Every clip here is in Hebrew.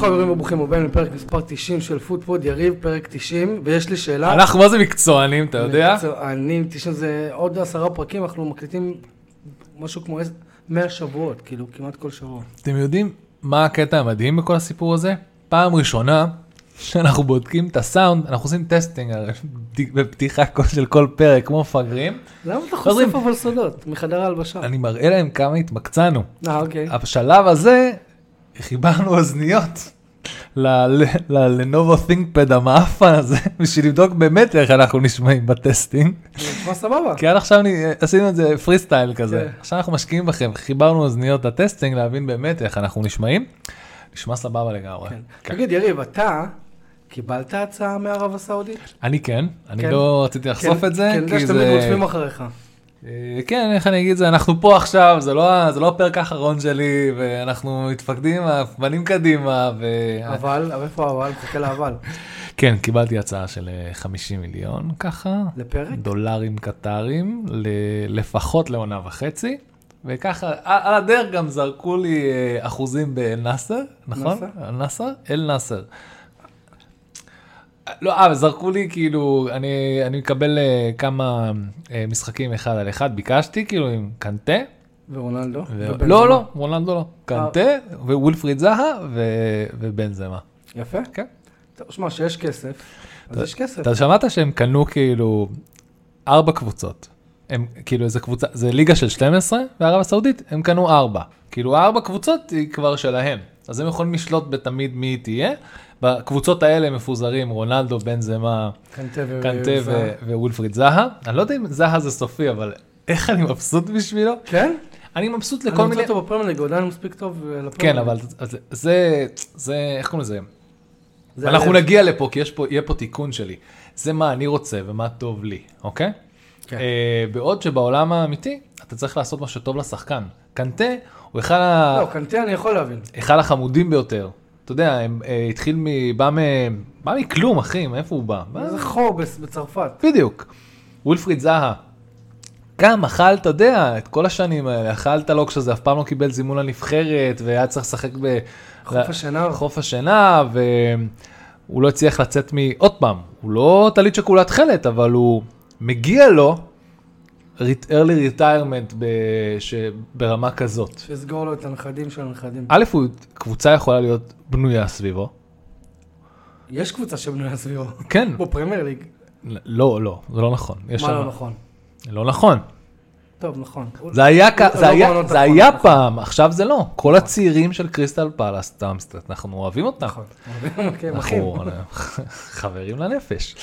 שלום חברים וברוכים הבאים לפרק מספר 90 של פודפוד, יריב, פרק 90, ויש לי שאלה. אנחנו מה זה מקצוענים, אתה יודע? אני, 90 זה עוד עשרה פרקים, אנחנו מקליטים משהו כמו 100 שבועות, כאילו כמעט כל שבוע. אתם יודעים מה הקטע המדהים בכל הסיפור הזה? פעם ראשונה שאנחנו בודקים את הסאונד, אנחנו עושים testing בפתיחה של כל פרק, כמו מפגרים. למה אתה חושף אבל סודות מחדר ההלבשה? אני מראה להם כמה התמקצענו. אה, אוקיי. בשלב הזה חיברנו אוזניות Lenovo ThinkPad המאפן הזה, בשביל לבדוק באמת איך אנחנו נשמעים ב testing. נשמע סבבה. כי עד עכשיו עשינו את זה פרי סטייל כזה. כן. עכשיו אנחנו משקיעים בכם, חיברנו אוזניות ל testing להבין באמת איך אנחנו נשמעים. נשמע סבבה לגמרי. כן. כן. תגיד, יריב, אתה קיבלת הצעה מערב הסעודית? אני כן, אני. לא רציתי לחשוף את זה, כן, אני יודע כי זה... רודפים אחריך. אה, כן, איך אני אגיד את זה, אנחנו פה עכשיו, זה לא, זה לא הפרק האחרון שלי, ואנחנו מתפקדים, פנים קדימה, ו... אבל, אבל איפה אבל? מחכה לאבל. כן, קיבלתי הצעה של אה, 50 מיליון ככה, לפרק? דולרים קטרים, ל- לפחות לעונה וחצי, וככה, על הדרך גם זרקו לי אה, אחוזים באל-נאסר, נכון? נאסר? אל-נאסר? אל-נאסר. לא, אה, זרקו לי כאילו, אני, אני מקבל אה, כמה אה, משחקים אחד על אחד, ביקשתי כאילו עם קנטה, ורונלדו? ו... ובנזמה. לא, לא, רונלדו לא, קנטה וולפריד זהה ו... ובנזמה. יפה. כן. טוב, שמע, שיש כסף, אז יש כסף. אתה שמעת שהם קנו כאילו ארבע קבוצות. הם כאילו איזה קבוצה, זה ליגה של 12 בערב הסעודית, הם קנו ארבע. כאילו ארבע קבוצות היא כבר שלהם. אז הם יכולים לשלוט בתמיד מי היא תהיה. בקבוצות האלה מפוזרים רונלדו, קנטה ו... קנטה וזה- ו- ווולפריד זהה. אני לא יודע אם זהה זה סופי, אבל איך אני מבסוט בשבילו. כן? אני מבסוט אני לכל רוצה מיני... אותו בפרמייר ליג, הוא עדיין מספיק טוב אה, לפרמייר כן. אבל זה- זה, איך קוראים לזה? זה אנחנו. נגיע לפה, כי יש פה, יהיה פה תיקון שלי. זה מה אני רוצה ומה טוב לי, אוקיי? כן. אה, בעוד שבעולם האמיתי, אתה צריך לעשות מה שטוב לשחקן. קנטה הוא אחד, ה... לא, קנטה אני יכול להבין. אחד החמודים ביותר. אתה יודע, הם, אה, התחיל מ... בא, מ... בא מכלום, אחי, מאיפה הוא בא? איזה חור בצרפת. בדיוק. וולפריד זהה. גם אכל, אתה יודע, את כל השנים האלה, אכלת לו כשזה אף פעם לא קיבל זימון לנבחרת, והיה צריך לשחק ב... חוף השינה. חוף השינה, והוא לא הצליח לצאת מ... עוד פעם, הוא לא טלית שכולה תכלת, אבל הוא מגיע לו early retirement. ברמה כזאת. שיסגור לו את הנכדים של הנכדים. א', הוא, קבוצה יכולה להיות בנויה סביבו. יש קבוצה שבנויה סביבו. כן, בפרמייר ליג. לא, לא, זה לא נכון. מה לא נכון? לא נכון. טוב, נכון. זה היה, לא- כ- זה לא היה, זה האחרונות, היה נכון. פעם, עכשיו זה לא. כל הצעירים של קריסטל פלאס, סתם, אנחנו אוהבים אותם. נכון. כן, אחים. אנחנו חברים לנפש.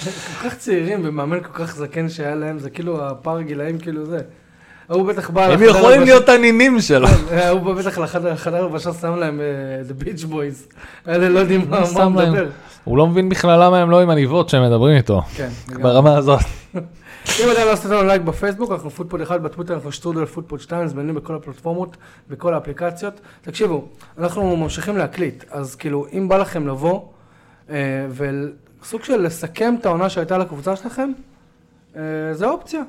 כל כך צעירים ומאמן כל כך זקן שהיה להם, זה כאילו הפער גילאים כאילו זה. ההוא בטח בא... הם יכולים להיות הנינים שלו. כן, ההוא בא בטח לחדר הלבשה שם להם אה, The Beach Boys. אלה לא יודעים מה הוא. מדבר. הוא לא מבין בכלל למה הם לא עם עניבות שהם מדברים איתו. כן. ברמה הזאת. אם עדיין לא עשית לנו לייק בפייסבוק, אנחנו פודפוד אחד, בטוויטר אנחנו שטרודל פודפוד 2, זמינים בכל הפלטפורמות, בכל האפליקציות. תקשיבו, אנחנו ממשיכים להקליט, אז כאילו, אם בא לכם לבוא, אה, וסוג של לסכם את העונה שהייתה לקבוצה שלכם, אה, זה אופציה.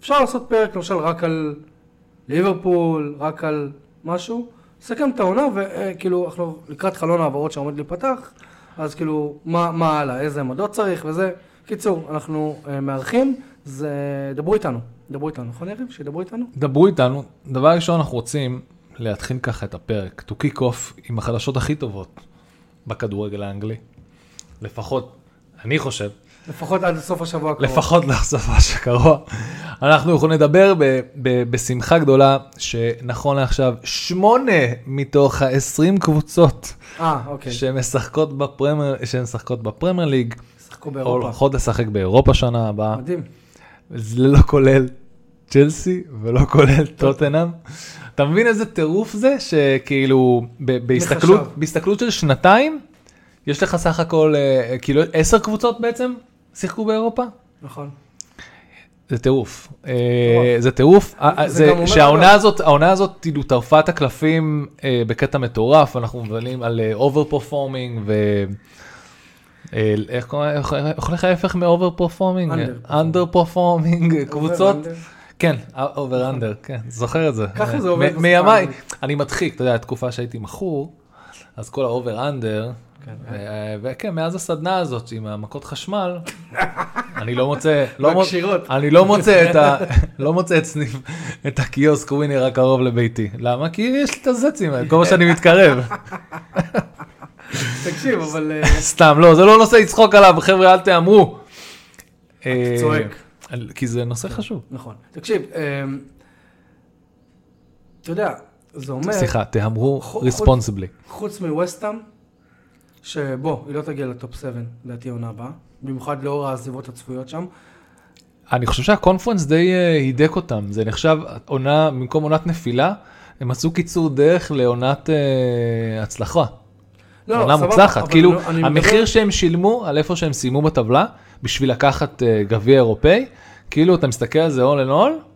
אפשר לעשות פרק למשל רק על ליברפול, רק על משהו, לסכם את העונה, וכאילו, אנחנו לקראת חלון העברות שעומד להיפתח, אז כאילו, מה, מה הלאה, איזה עמדות צריך וזה. קיצור, אנחנו אה, מארחים, זה... דברו איתנו, דברו איתנו, נכון יריב? שידברו איתנו? דברו איתנו. דבר ראשון, אנחנו רוצים להתחיל ככה את הפרק, to kick off עם החדשות הכי טובות בכדורגל האנגלי. לפחות, אני חושב, לפחות עד סוף השבוע הקרוב. לפחות לסופה שקרוע. אנחנו יכולים לדבר ב- ב- בשמחה גדולה שנכון לעכשיו שמונה מתוך ה-20 קבוצות אה, אוקיי. שמשחקות בפרמייר, ליג, שיחקו באירופה. הולכות לשחק באירופה שנה הבאה, מדהים. זה לא כולל צ'לסי ולא כולל טוטנאם. אתה מבין איזה טירוף זה שכאילו בהסתכלות? בהסתכלות של שנתיים, יש לך סך הכל אה, כאילו עשר קבוצות בעצם שיחקו באירופה? נכון. זה טירוף, אה, זה טירוף, אה, שהעונה הזאת, העונה הזאת כאילו טרפה את הקלפים בקטע מטורף, אנחנו מדברים על over performing ו... איך הולך ההפך מ over performing? Under performing, קבוצות, כן, over under, כן, זוכר את זה. ככה זה עובד מימיי. אני מדחיק, אתה יודע, תקופה שהייתי מכור, אז כל ה over under, כן. וכן, מאז הסדנה הזאת עם המכות חשמל, אני לא מוצא, לא. אני לא מוצא את ה... לא מוצא את סניף, את הקיוסק Winner הקרוב לביתי. למה? כי יש לי את הזצים כל מה שאני מתקרב. תקשיב, אבל... אה, סתם, לא, זה לא נושא לצחוק עליו, חבר'ה, אל תהמרו. אה, צועק. כי זה נושא חשוב. נכון. תקשיב, אמ, אתה יודע, זה אומר, סליחה, תהמרו ריספונסיבלי. חוץ מווסטאם, שבוא, היא לא תגיע לטופ 7, לדעתי העונה הבאה, במיוחד לאור העזיבות הצפויות שם. אני חושב שהקונפרנס די אה, הידק אותם, זה נחשב עונה, במקום עונת נפילה, הם מצאו קיצור דרך לעונת אה, הצלחה. לא, עונה מוצלחת, כאילו אני המחיר מדבר- שהם שילמו על איפה שהם סיימו בטבלה, בשביל לקחת אה, גביע אירופאי, כאילו אתה מסתכל על זה all in all,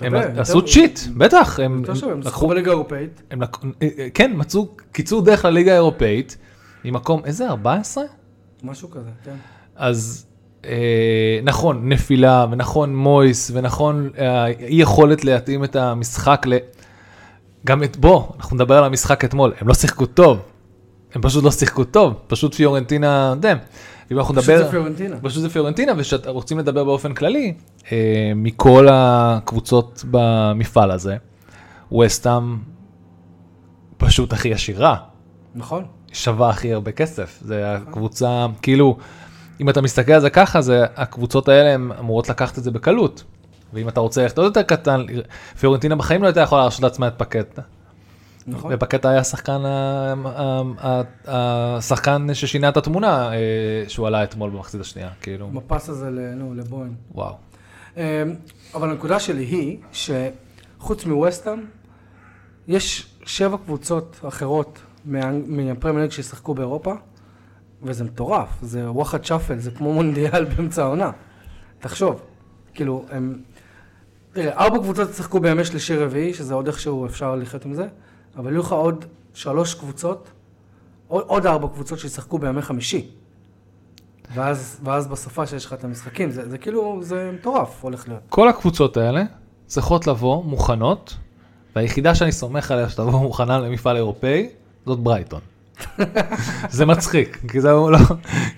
הם עשו צ'יט, בטח, הם לקחו בליגה האירופאית. אה, אה, כן, מצאו קיצור דרך לליגה האירופאית, ממקום, איזה 14? משהו כזה, כן. אז אה, נכון, נפילה, ונכון מויס, ונכון אי יכולת להתאים את המשחק ל... גם את, בוא, אנחנו נדבר על המשחק אתמול, הם לא שיחקו טוב, הם פשוט לא שיחקו טוב, פשוט פיורנטינה, יודע, אם אנחנו פשוט נדבר... זה פיורנטינה. פשוט זה פיורנטינה, ושרוצים לדבר באופן כללי, אה, מכל הקבוצות במפעל הזה, וסטאם פשוט הכי עשירה, נכון. שווה הכי הרבה כסף. זה הקבוצה, כאילו, אם אתה מסתכל על זה ככה, זה הקבוצות האלה הן אמורות לקחת את זה בקלות. ואם אתה רוצה ללכת עוד יותר קטן, פיורנטינה בחיים לא הייתה יכולה להרשות לעצמה את פקטה. נכון. ופקטה היה השחקן, ה- השחקן ששינה את התמונה אה, שהוא עלה אתמול במחצית השנייה, כאילו, הפס הזה ל- נו, לבוים. וואו. אמ, אבל הנקודה שלי היא שחוץ מווסטהאם, יש שבע קבוצות אחרות מה- מהפרמייר ליג שישחקו באירופה, וזה מטורף, זה וואחד שאפל, זה כמו מונדיאל באמצע העונה. תחשוב, כאילו, הם... תראה, ארבע קבוצות ישחקו בימי שלישי רביעי, שזה עוד איכשהו אפשר לחיות עם זה, אבל יהיו לך עוד שלוש קבוצות, עוד, עוד ארבע קבוצות שישחקו בימי חמישי. ואז, ואז בסופה שיש לך את המשחקים, זה, זה כאילו, זה מטורף הולך להיות. כל הקבוצות האלה צריכות לבוא מוכנות, והיחידה שאני סומך עליה שתבוא מוכנה למפעל אירופאי, זאת ברייטון. זה מצחיק, כי זה לא,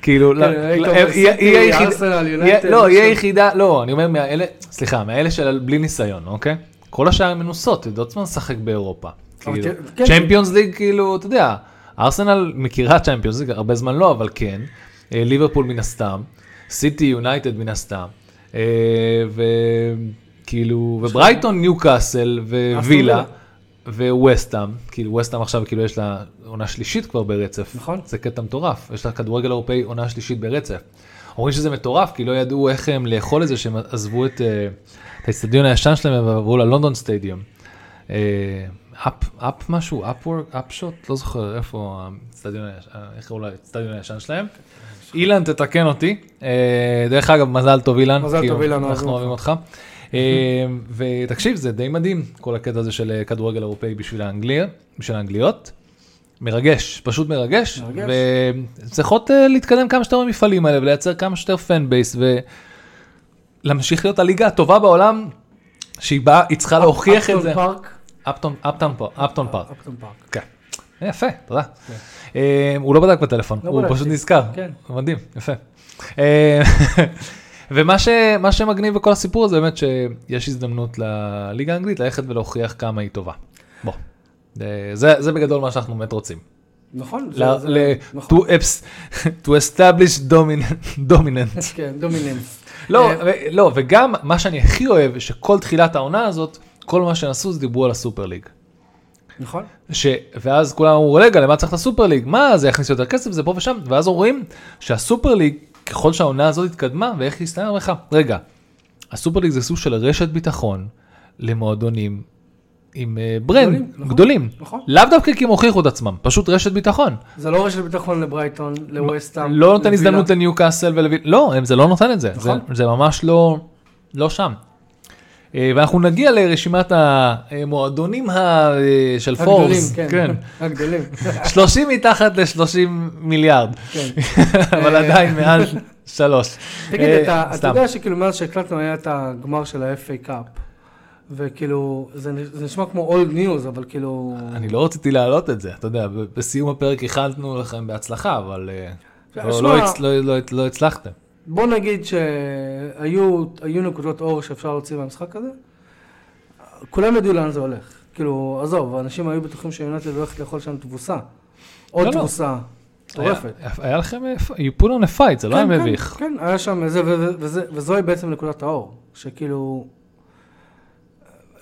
כאילו, לא, כן, לא, אומר היא- היחידה- לא, היא. היחידה, לא, אני אומר מהאלה, סליחה, מהאלה של בלי ניסיון, אוקיי? כל השאר הן מנוסות, יודעות מה לשחק באירופה. כאילו, כן, כן. Champions League, כאילו, אתה יודע, ארסנל מכירה Champions League, הרבה זמן לא, אבל כן. אה, ליברפול מן הסתם, סיטי יונייטד מן הסתם, אה, וכאילו, וברייטון, ניו קאסל, ווילה, וווסטאם, כאילו ווסטאם עכשיו כאילו יש לה עונה שלישית כבר ברצף. נכון. זה קטע מטורף, יש לה כדורגל אירופאי עונה שלישית ברצף. אומרים שזה מטורף, כי לא ידעו איך הם לאכול את זה, שהם עזבו את, אה, את האצטדיון הישן שלהם ועברו ללונדון סטדיום. אפ, אפ משהו, אפוורק, אפ שוט, לא זוכר איפה האצטדיון אה, איך קראו לאצטדיון הישן שלהם. אילן תתקן אותי, אה, דרך אגב מזל טוב אילן, מזל טוב, אילן, אנחנו אוהבים אותך. אה, ותקשיב זה די מדהים כל הקטע הזה של כדורגל אירופאי בשביל האנגליה, בשביל האנגליות. מרגש, פשוט מרגש, מרגש. וצריכות להתקדם כמה שיותר במפעלים האלה ולייצר כמה שיותר fan base ולהמשיך להיות הליגה הטובה בעולם שהיא באה, היא צריכה להוכיח את זה. פארק. אפטון פארק. אפטון פארק. כן. יפה, תודה. אה, הוא לא בדק בטלפון, לא הוא. פשוט נזכר. כן. מדהים, יפה. אה, ומה ש- מה שמגניב בכל הסיפור הזה באמת שיש הזדמנות לליגה האנגלית ללכת ולהוכיח כמה היא טובה. בוא. אה, זה זה בגדול מה שאנחנו באמת רוצים. נכון. ל- זה- זה- ל- נכון. to establish dominant- dominant. כן, דומיננס. לא, לא, וגם מה שאני הכי אוהב, שכל תחילת העונה הזאת, כל מה שהם עשו זה דיברו על הסופר ליג. נכון. ש... ואז כולם אמרו, רגע, למה צריך את הסופר ליג? מה, זה יכניס יותר כסף, זה פה ושם, ואז אומרים שהסופר ליג, ככל שהעונה הזאת התקדמה, ואיך הסתיים לך, רגע, הסופר ליג זה סוג של רשת ביטחון למועדונים עם אה, brand, גדולים, נכון, גדולים. נכון. לאו דווקא כי הם הוכיחו את עצמם, פשוט רשת ביטחון. זה לא רשת ביטחון לברייטון, לווסטהאם. לא נותן. הזדמנות לניוקאסל ולוויל... לא, זה לא נותן את זה. נכון. זה, זה ממש לא, לא שם. אה, ואנחנו נגיע לרשימת המועדונים. אה, של הגדולים, פורבס. כן. הגדולים. 30 מתחת ל-30 מיליארד, כן. אבל אה, עדיין מעל שלוש. תגיד, אתה. יודע שכאילו מאז שהקלטנו היה את הגמר של ה-FA קאפ. וכאילו, זה, זה נשמע כמו old news, אבל כאילו... אני לא רציתי להעלות את זה, אתה יודע, בסיום הפרק איחלנו לכם בהצלחה, אבל לא- לא- לא- לא הצלחתם. בוא נגיד שהיו היו נקודות אור שאפשר להוציא מהמשחק הזה. כולם ידעו לאן זה הולך. כאילו, עזוב, אנשים היו בטוחים שיונתד הולכת לאכול שם תבוסה. עוד לא, לא. תבוסה. מטורפת. היה- לכם, you put on a fight, זה לא היה כן, מביך. כן, כן, היה שם וזוהי בעצם נקודת האור. שכאילו,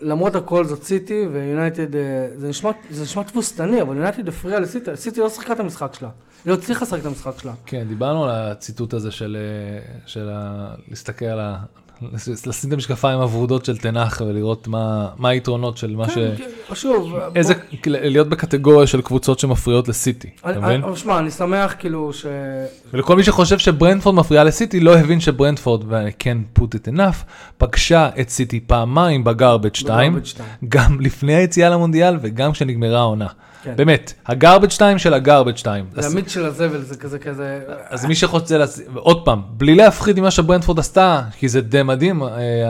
למרות הכל זאת סיטי, ויונייטד, אה, זה נשמע, תבוסתני, אבל יונייטד הפריע לסיטי, סיטי לא שיחקה את המשחק שלה. היא לא הצליחה לשחק את המשחק שלה. כן, דיברנו על הציטוט הזה של, אה, של ה... להסתכל על. לשים את המשקפיים הוורודות של תנח ולראות מה, מה היתרונות של מה ש... כן, כן, שוב, איזה, בוא- להיות בקטגוריה של קבוצות שמפריעות לסיטי, אתה מבין? שמע, אני שמח כאילו ש... ולכל מי שחושב שברנדפורד מפריעה לסיטי, לא הבין שברנדפורד, ואני כן put it enough, פגשה את סיטי פעמיים בגרבג' 2, בגרבג' 2. גם לפני היציאה למונדיאל וגם כשנגמרה העונה. כן. באמת, הגרבג' 2 של הגרבג' 2. זה המיץ של הזבל, זה כזה כזה... אז מי שרוצה, לס- עוד פעם, בלי להפחיד ממה שברנדפורד עשתה, כי זה די מדהים, אה,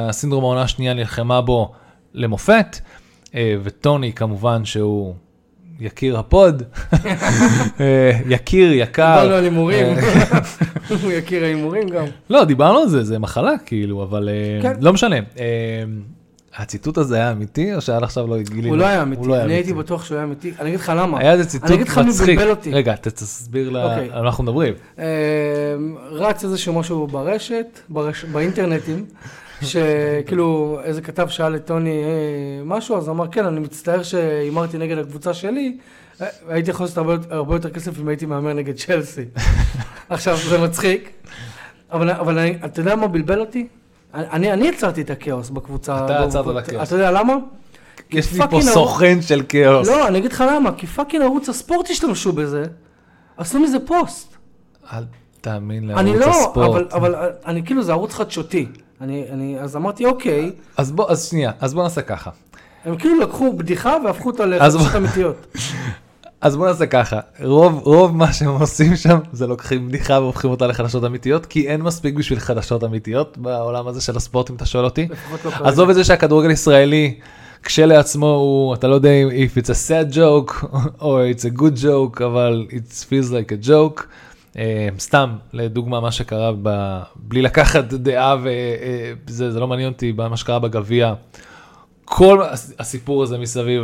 הסינדרום העונה השנייה נלחמה בו למופת, אה, וטוני כמובן שהוא יקיר הפוד, אה, יקיר, יקר. דיברנו על הימורים. הוא יכיר ההימורים גם. לא, דיברנו על זה, זה מחלה כאילו, אבל כן. לא משנה. הציטוט הזה היה אמיתי, או שעד עכשיו לא גילינו? הוא לא היה אמיתי, לא היה אני הייתי אמיתי. בטוח שהוא היה אמיתי. אני אגיד לך למה. היה איזה ציטוט אני אגיד לך מי מצחיק. בלבל אותי. רגע, תסביר לה- אוקיי. על מה אנחנו מדברים. אה, רץ איזשהו משהו ברשת, ברש- באינטרנטים, שכאילו איזה כתב שאל את טוני אה, משהו, אז אמר כן, אני מצטער שהימרתי נגד הקבוצה שלי, אה, הייתי יכול לעשות הרבה, הרבה יותר כסף אם הייתי מהמר נגד צ'לסי. עכשיו, זה מצחיק, אבל, אבל אני, אתה יודע מה בלבל אותי? אני, אני יצרתי את הכאוס בקבוצה. אתה יצרת את הכאוס. אתה יודע למה? יש לי פה סוכן של כאוס. לא, אני אגיד לך למה, כי fucking ערוץ הספורט השתמשו בזה, עשו מזה פוסט. אל תאמין אני לערוץ לא, הספורט. אבל, אבל אני כאילו, זה ערוץ חדשותי. אני, אני, אז אמרתי, אוקיי, אז בוא, אז שנייה, אז בוא נעשה ככה. הם כאילו לקחו בדיחה והפכו אותה לחדשות אמיתיות. אז בוא נעשה ככה, רוב, רוב מה שהם עושים שם זה לוקחים בדיחה והופכים אותה לחדשות אמיתיות, כי אין מספיק בשביל חדשות אמיתיות בעולם הזה של הספורט אם אתה שואל אותי. לא. עזוב את זה שהכדורגל ישראלי כשלעצמו הוא, אתה לא יודע אם it's a sad joke או it's a good joke, אבל it feels like a joke. Uh, סתם, לדוגמה, מה שקרה, ב... בלי לקחת דעה וזה זה לא מעניין אותי, מה שקרה בגביע. כל הס- הסיפור הזה מסביב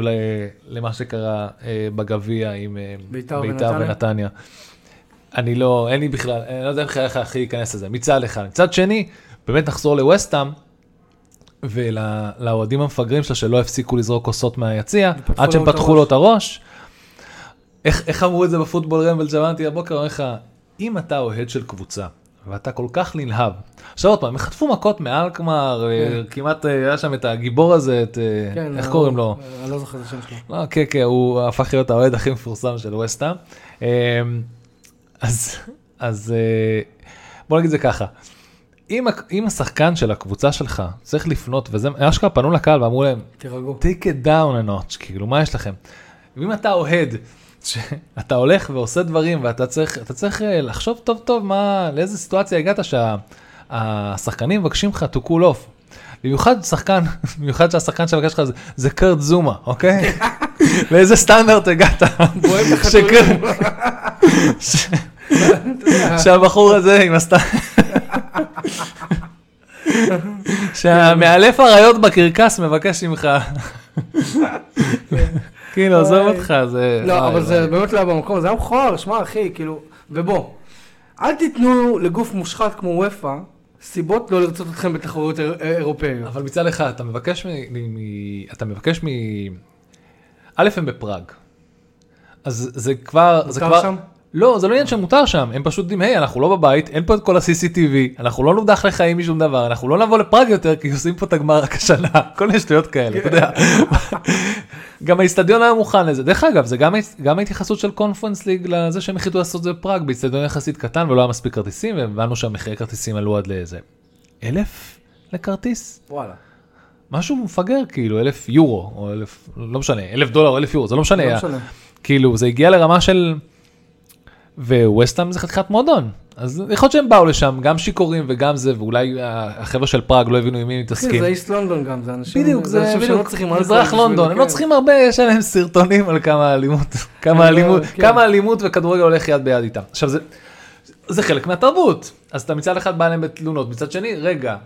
למה שקרה uh, בגביע עם uh, בית"ר בית"ר ונתניה? אני לא, אין לי בכלל, אני לא יודע בכלל איך הכי להיכנס לזה, מצד אחד. מצד שני, באמת נחזור לווסטהאם, ולאוהדים המפגרים שלה שלא הפסיקו לזרוק כוסות מהיציע, עד שהם פתחו לו. את הראש. איך, איך אמרו את זה בפוטבול רמבל שאמרתי הבוקר, אומר לך, אם אתה אוהד של קבוצה, ואתה כל כך נלהב, עכשיו עוד פעם, הם חטפו מכות מאלקמר, אה, כמעט אה, היה שם את הגיבור הזה, את, אה, כן, איך קוראים לו? אני לא זוכר את השם שלו. לא, כן, כן, הוא הפך להיות האוהד הכי מפורסם של ווסטהאם. אמ, אז, אז בוא נגיד זה ככה, אם, אם השחקן של הקבוצה שלך צריך לפנות, וזה, אשכרה פנו לקהל ואמרו להם, תירגעו. take it down a notch, כאילו, מה יש לכם? ואם אתה אוהד, שאתה הולך ועושה דברים ואתה צריך, צריך אה, לחשוב טוב טוב מה, לאיזה סיטואציה הגעת שהשחקנים מבקשים לך to cool off. במיוחד שחקן, במיוחד שהשחקן שמבקש לך זה, זה קרט זומה, אוקיי? לאיזה סטנדרט הגעת? שהבחור הזה עם הסטנדרט... שהמאלף אריות בקרקס מבקש ממך. כאילו, עזוב אוי. אותך, זה... לא, אבל זה. באמת לא היה במקום, זה היה מכוער, שמע אחי, כאילו, ובוא, אל תיתנו לגוף מושחת כמו וופא סיבות לא לרצות אתכם בתחרויות איר- אירופאיות. אבל מצד אחד, אתה מבקש מ... אתה מבקש מ... א', הם בפראג. אז זה כבר... זה מותר כבר... שם? לא, זה לא עניין שמותר שם, הם פשוט יודעים, היי, אנחנו לא בבית, אין פה את כל ה-CCTV, אנחנו לא נודח לחיים משום דבר, אנחנו לא נבוא לפראג יותר, כי עושים פה את הגמר רק השנה, כל מיני שטויות כאלה, אתה יודע. גם האיצטדיון היה מוכן לזה. דרך אגב, זה גם, גם ההתייחסות של קונפרנס ליג לזה שהם החליטו לעשות את זה בפראג, באיצטדיון יחסית קטן ולא היה מספיק כרטיסים, והבנו שהמחירי כרטיסים עלו עד לאיזה אלף לכרטיס? וואלה. משהו מפגר, כאילו, אלף יורו, או אלף, לא משנה, אלף דולר או אלף יורו, זה לא משנה. לא היה- משנה. כאילו, זה הגיע לרמה של... וווסטהאם זה חתיכת מועדון. אז יכול להיות שהם באו לשם, גם שיכורים וגם זה, ואולי החבר'ה של פראג לא הבינו עם מי אחי, מתעסקים. זה איסט לונדון גם, זה אנשים... בדיוק, זה אנשים שלא צריכים מזרח לונדון, הם לא כן. צריכים הרבה, יש להם סרטונים על כמה אלימות, כמה לא, אלימות, כן. כמה אלימות וכדורגל הולך יד ביד איתם. עכשיו זה, זה חלק מהתרבות, אז אתה מצד אחד בא אליהם בתלונות, מצד שני, רגע,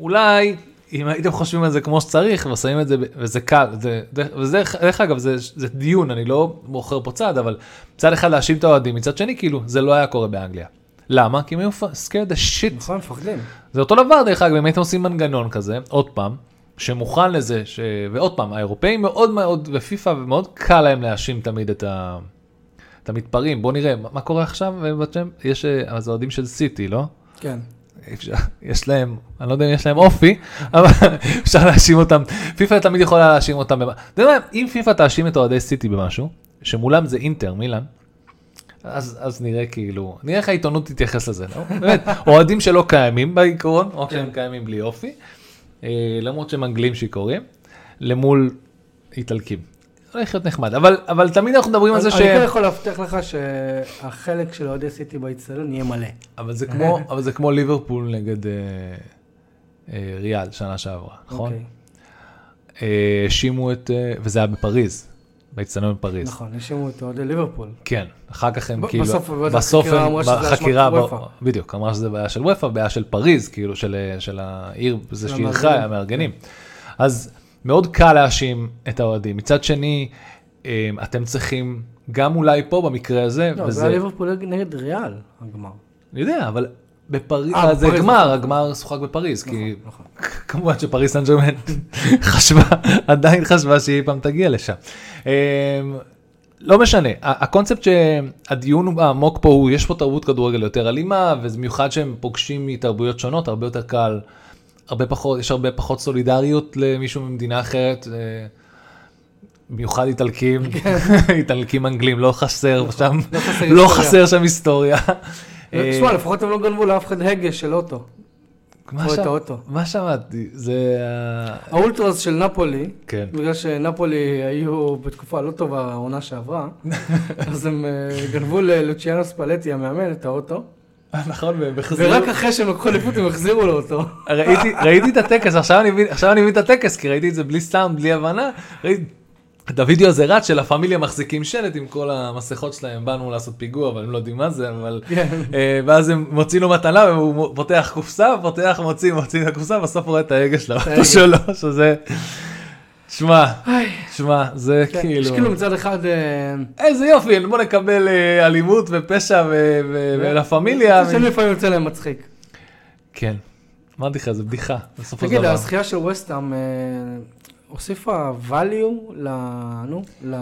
אולי אם הייתם חושבים על זה כמו שצריך ושמים את זה, וזה קל, זה, וזה, דרך אגב, זה, זה דיון, אני לא מוכר פה צד, אבל מצד אחד להאשים את האוהדים, מצד שני, כאילו, זה לא היה קורה באנגליה. למה? כי הם היו scared the shit נכון, מפחדים. זה אותו דבר דרך אגב, אם הייתם עושים מנגנון כזה, עוד פעם, שמוכן לזה, ש... ועוד פעם, האירופאים מאוד מאוד, ופיפ"א, מאוד קל להם להאשים תמיד את, ה... את המתפרעים. בוא נראה, מה, מה קורה עכשיו? יש, אה, אז האוהדים של סיטי, לא? כן. אפשר, יש להם, אני לא יודע אם יש להם אופי, אבל אפשר להאשים אותם, פיפ"א תמיד יכולה להאשים אותם. אתה יודע מה, אם פיפ"א תאשים את אוהדי סיטי במשהו, שמולם זה אינטר, מילאן, אז, אז נראה כאילו, נראה איך העיתונות תתייחס לזה, לא? באמת, אוהדים שלא קיימים בעיקרון, או שהם קיימים בלי אופי, אה, למרות שהם אנגלים שיכורים, למול איטלקים. הולך להיות נחמד, אבל, אבל תמיד אנחנו מדברים על זה ש... אני כן יכול להבטיח לך שהחלק של אוהדי סיטי באיצטדיון יהיה מלא. אבל זה כמו, אבל זה כמו ליברפול נגד אה, אה, ריאל שנה שעברה, נכון? אוקיי. אה, האשימו את, אה, וזה היה בפריז, באצטדיון בפריז. נכון, האשימו את אוהדי ליברפול. כן, אחר כך הם ב- כאילו, בסוף בסוף החקירה הם, אמרה שזה בחקירה, ב-. בדיוק, אמרה שזה בעיה של וופא, בעיה של פריז, כאילו של, אה, של העיר, זה של שאירחה, המארגנים. המארגנים. אז מאוד קל להאשים את האוהדים. מצד שני, אה, אתם צריכים, גם אולי פה במקרה הזה, לא, זה וזה, היה ליברפול נגד ריאל, הגמר. אני יודע, אבל בפריז, אה, זה גמר, נכון. הגמר שוחק בפריז, כי נכון. כמובן שפריז סן ג'רמן חשבה, עדיין חשבה שהיא פעם תגיע לשם. אמ, לא משנה, הקונספט שהדיון העמוק פה הוא, יש פה תרבות כדורגל יותר אלימה, ובמיוחד שהם פוגשים מתרבויות שונות, הרבה יותר קל, הרבה פחות, יש הרבה פחות סולידריות למישהו ממדינה אחרת. אה, במיוחד איטלקים, איטלקים אנגלים, לא חסר שם, לא חסר לא שם היסטוריה. אה, תשמע, לפחות הם לא גנבו לאף אחד הגה של אוטו. מה האוטו. שמעתי? זה... האולטרס של נפולי, כן. בגלל שנפולי היו בתקופה לא טובה העונה שעברה, אז הם אה, גנבו ללוציאנו ספלטי המאמן את האוטו, נכון, ובחזרה. ורק אחרי שהם לקחו אליפות הם החזירו לו אותו. ראיתי, ראיתי את הטקס, עכשיו אני, מבין, את הטקס, כי ראיתי את זה בלי סאונד, בלי הבנה. את הוידאו הזה רץ של הפמיליה מחזיקים שלט עם כל המסכות שלהם, באנו לעשות פיגוע, אבל הם לא יודעים מה זה, אבל... כן. אה, ואז הם מוצאים לו מתנה, והוא פותח קופסה, פותח, מוציא, מוציא את הקופסה, בסוף הוא רואה את ההגה. שלו, שזה... שמע, שמע, זה כן, כאילו... יש כאילו מצד אחד, אה, איזה יופי, בוא נקבל אה, אלימות ופשע ו- ו- ולה פמיליה. מצד שני לפעמים יוצא להם מצחיק. כן, אמרתי לך, זה בדיחה, בסופו של תגיד, דבר. הזכייה של וסטאם אה, הוסיפה value ל... נו, ל-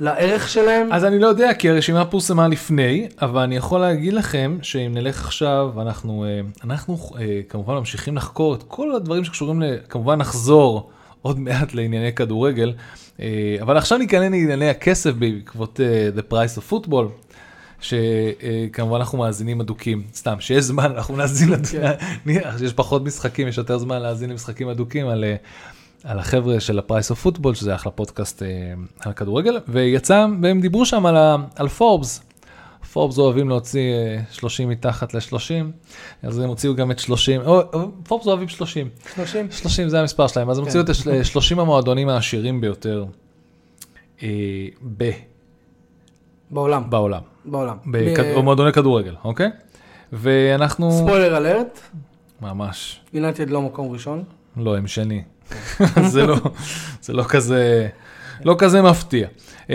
לערך שלהם? אז אני לא יודע, כי הרשימה פורסמה לפני, אבל אני יכול להגיד לכם שאם נלך עכשיו, אנחנו, אנחנו כמובן ממשיכים לחקור את כל הדברים שקשורים, ל- כמובן נחזור עוד מעט לענייני כדורגל, אה, אבל עכשיו ניכנס לענייני הכסף בעקבות אה, The Price of Football. שכמובן אנחנו מאזינים אדוקים, סתם, שיש זמן אנחנו נאזין, כן. נניח שיש פחות משחקים, יש יותר זמן להאזין למשחקים אדוקים על, אה, על החבר'ה של ה Price of Football, שזה אחלה פודקאסט אה, על כדורגל, ויצא, והם דיברו שם על, על פורבס. פורבס אוהבים להוציא אה, 30 מתחת ל-30, אז הם הוציאו גם את 30, או, פורבס אוהבים 30, 30? 30 זה המספר שלהם, אז הם כן. הוציאו את ה- 30 המועדונים העשירים ביותר אה, ב, בעולם. בעולם, בעולם. בכד- ב- או מועדוני כדורגל, אוקיי? ואנחנו, ספוילר אלרט, ממש, יונייטד לא מקום ראשון. לא, הם שני. זה לא, זה לא כזה, לא כזה מפתיע. אמ,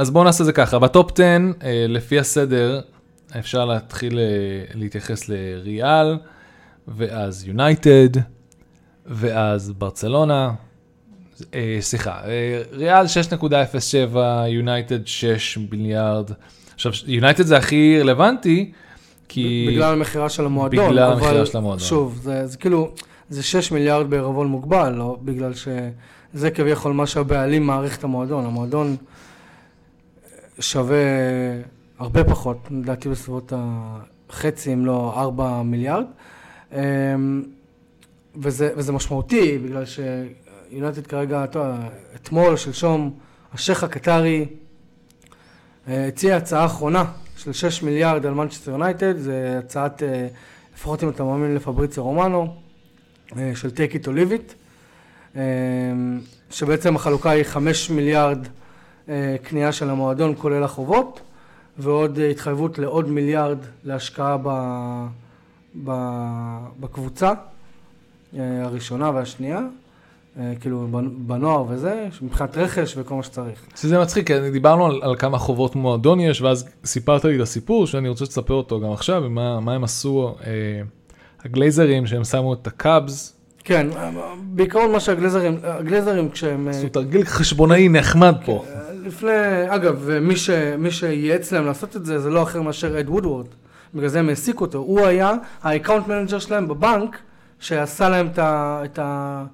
אז בואו נעשה זה ככה, בטופ 10, אה, לפי הסדר, אפשר להתחיל אה, להתייחס לריאל, ואז יונייטד, ואז ברצלונה, אה, סליחה, ריאל 6.07, יונייטד 6 מיליארד. עכשיו, יונייטד זה הכי רלוונטי, כי... בגלל המכירה של המועדון. בגלל המכירה של המועדון. שוב, זה, זה כאילו, זה 6 מיליארד בעירבון מוגבל, לא בגלל שזה כביכול מה שהבעלים מעריך את המועדון. המועדון שווה הרבה פחות, לדעתי בסביבות החצי, אם לא 4 מיליארד. אמ, וזה, וזה משמעותי, בגלל שיונתד כרגע, אתמול, שלשום, השייח הקטרי אה, הציע הצעה אחרונה של 6 מיליארד על מנצ'סטר יונייטד, זה הצעת, אה, לפחות אם אתה מאמין לפבריציה רומנו, אה, של take it or שבעצם החלוקה היא 5 מיליארד אה, קנייה של המועדון כולל החובות, ועוד אה, התחייבות לעוד מיליארד להשקעה ב, ב, בקבוצה אה, הראשונה והשנייה, כאילו בנוער וזה, מבחינת רכש וכל מה שצריך. שזה מצחיק, כי דיברנו על, על כמה חובות מועדון יש, ואז סיפרת לי את הסיפור שאני רוצה שתספר אותו גם עכשיו, ומה מה הם עשו, אה, הגלייזרים שהם שמו את הקאבס. כן, בעיקרון מה שהגלייזרים, הגלייזרים כשהם... עשו תרגיל חשבונאי נחמד פה. לפני, אגב, מי, ש, מי שייעץ להם לעשות את זה, זה לא אחר מאשר אד וודוורד. בגלל זה הם העסיקו אותו. הוא היה ה account manager שלהם בבנק, שעשה להם את, ה, את, ה,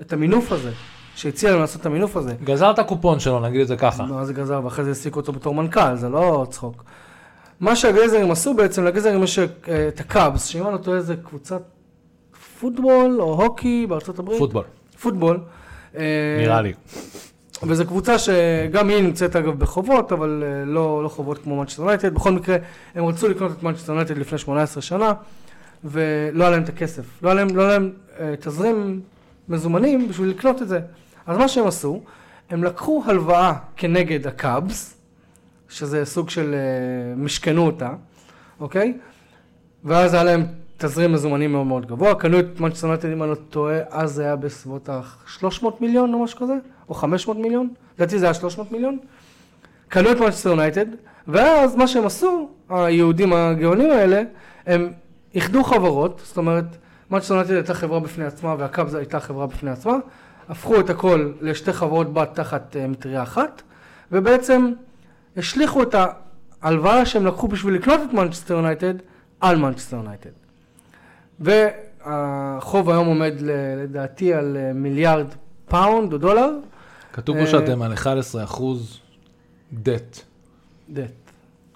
את המינוף הזה. שהציע להם לעשות את המינוף הזה. גזר את הקופון שלו, נגיד את זה ככה. מה זה גזר? ואחרי זה העסיקו אותו בתור מנכ"ל, זה לא צחוק. מה שהגלייזרים עשו בעצם, לגלייזרים יש אה, את הבאקס, שאם אני לא טועה זה קבוצת פוטבול או הוקי בארצות הברית. פוטבול, פוטבול. אה, נראה לי. וזו קבוצה שגם היא נמצאת אגב בחובות, אבל אה, לא, לא חובות כמו מנצ'סטר יונייטד. בכל מקרה, הם רצו לקנות את מנצ'סטר יונייטד לפני 18 שנה, ולא היה להם את הכסף. לא היה להם, לא היה להם אה, תזרים מזומנים בשביל לקנות את זה. אז מה שהם עשו, הם לקחו הלוואה כנגד הבאקס, שזה סוג של אה, משכנו אותה, אוקיי? ואז היה להם תזרים מזומנים מאוד מאוד גבוה. קנו את מנצ'סטר יונייטד, אם אני לא טועה, אז זה היה בסביבות ה-300 מיליון או משהו כזה, או 500 מיליון, לדעתי זה היה 300 מיליון. קנו את מנצ'סטר יונייטד, ואז מה שהם עשו, היהודים הגאונים האלה, הם איחדו חברות, זאת אומרת, מנצ'סטר יונייטד הייתה חברה בפני עצמה והבאקס הייתה חברה בפני עצמה, הפכו את הכל לשתי חברות בת תחת אה, מטריה אחת, ובעצם השליכו את ההלוואה שהם לקחו בשביל לקנות את מנצ'סטר יונייטד על מנצ'סטר יונייטד. והחוב היום עומד לדעתי על אה, מיליארד פאונד או דולר. כתוב פה שאתם על 11 אחוז debt. דט.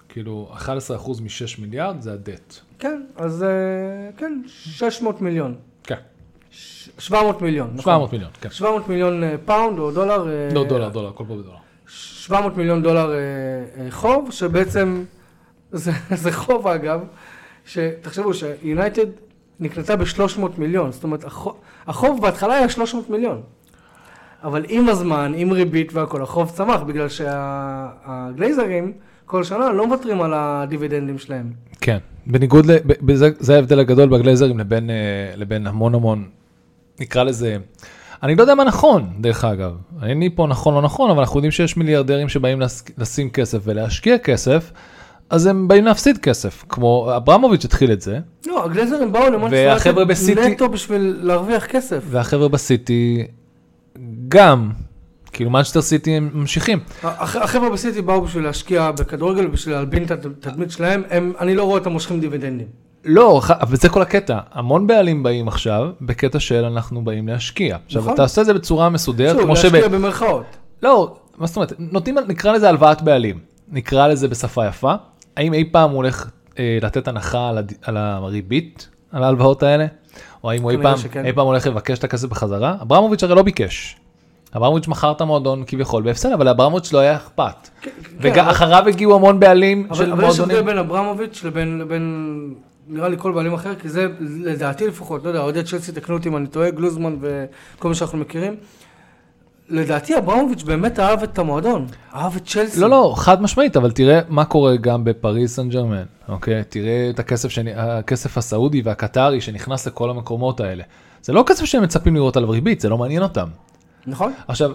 כאילו, 11 אחוז מ-6 מיליארד זה ה-debt. כן, אז אה, כן, 600 מיליון. כן. ש- 700 מיליון. נכון. 700 מיליון, כן. 700 מיליון אה, פאונד או דולר. אה, לא, דולר, דולר, הכל פה בדולר. 700 מיליון דולר אה, אה, חוב, שבעצם, זה, זה חוב אגב, שתחשבו שיונייטד נקנתה ב-300 מיליון, זאת אומרת החוב, החוב בהתחלה היה 300 מיליון, אבל עם הזמן, עם ריבית והכל, החוב צמח, בגלל שהגלייזרים כל שנה לא מוותרים על הדיבידנדים שלהם. כן, בניגוד, ל... בזה, זה ההבדל הגדול בגלייזרים לבין, אה, לבין המון המון, נקרא לזה, אני לא יודע מה נכון, דרך אגב, אין לי פה נכון לא נכון, אבל אנחנו יודעים שיש מיליארדרים שבאים. לשים כסף ולהשקיע כסף, אז הם באים להפסיד כסף, כמו אברמוביץ' התחיל את זה, לא, הגלייזרים באו למונצ'סטר נטו בשביל להרוויח כסף. והחבר'ה בסיטי גם, כאילו מנצ'סטר סיטי הם ממשיכים. הח- החבר'ה בסיטי באו בשביל להשקיע בכדורגל, בשביל להלבין את התדמית שלהם, הם, אני לא רואה אותם מושכים דיבידנדים. לא, אבל זה כל הקטע, המון בעלים באים עכשיו בקטע של אנחנו באים להשקיע. עכשיו נכון. אתה עושה את זה בצורה מסודרת, כמו שב... להשקיע במרכאות. לא, מה זאת אומרת, נותנים, נקרא לזה הלוואת בעלים, נקרא לזה בשפה יפה. האם אי פעם הוא הולך אה, לתת הנחה על, הד... על הריבית, על ההלוואות האלה? או האם הוא אי פעם, שכן. אי פעם הולך לבקש את הכסף בחזרה? אברמוביץ' הרי לא ביקש. אברמוביץ' מכר את המועדון כביכול בהפסד, אבל לאברמוביץ' לא היה אכפת. כן, ואחריו הגיעו המון בעלים אבל, של אבל יש הבדל מועדונים. בין אברמוביץ' לבין, לבין, נראה לי כל בעלים אחר, כי זה לדעתי לפחות, לא יודע, אוהדי צ'לסי תקנו אותי אם אני טועה, גלוזמן וכל מה שאנחנו מכירים. לדעתי אברמוביץ' באמת אהב את המועדון, אהב את צ'לסי. לא, לא, חד משמעית, אבל תראה מה קורה גם בפריז סן ג'רמן, אוקיי? תראה את הכסף, שנ... הכסף הסעודי והקטרי שנכנס לכל המקומות האלה. זה לא כסף שהם מצפים לראות עליו ריבית, זה לא מעניין אותם. נכון? עכשיו,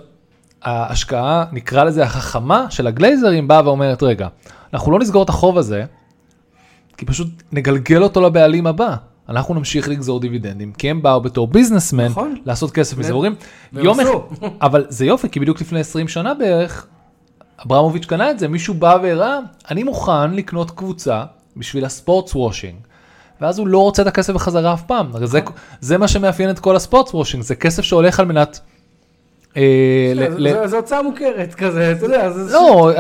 ההשקעה, נקרא לזה החכמה של הגלייזרים, באה ואומרת, רגע, אנחנו לא נסגור את החוב הזה, כי פשוט נגלגל אותו לבעלים הבא. אנחנו נמשיך לגזור דיבידנדים, כי הם באו בתור ביזנסמן נכון. לעשות כסף מזה. אומרים, יום אחד. אבל זה יופי, כי בדיוק לפני 20 שנה בערך, אברמוביץ' קנה את זה, מישהו בא והראה, אני מוכן לקנות קבוצה בשביל הספורטס וושינג. ואז הוא לא רוצה את הכסף בחזרה אף פעם. הרי זה, זה מה שמאפיין את כל ה sportswashing, זה כסף שהולך על מנת... אה, זה הוצאה מוכרת כזה, אתה יודע. לא,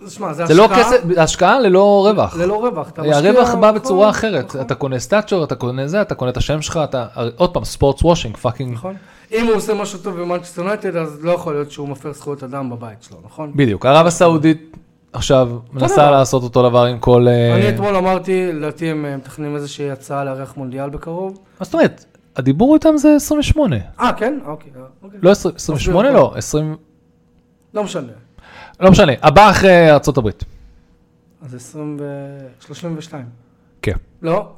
זה- זה- שמע, זה לא השקעה כסף, השקעה ללא רווח. ללא רווח. אתה משקיע- הרווח בא בצורה אחרת, נכון, אתה קונה stature, אתה קונה זה, אתה קונה את השם שלך, אתה, עוד פעם, sportswashing, fucking, נכון. אם הוא עושה משהו טוב במנצ'סטר יונייטד, אז לא יכול להיות שהוא מפר זכויות אדם בבית שלו, נכון? בדיוק, ערב הסעודית עכשיו מנסה. לעשות אותו דבר עם כל... אה, אני אתמול אמרתי, לדעתי הם אה, מתכננים איזושהי הצעה לארח מונדיאל בקרוב. מה זאת אומרת? הדיבור איתם זה 28. אה, כן? אוקיי. אה, אוקיי. לא 20 28? מסביר לא, 20... לא משנה. לא משנה, הבא אחרי הברית. אז 20 ו... 32. כן. לא?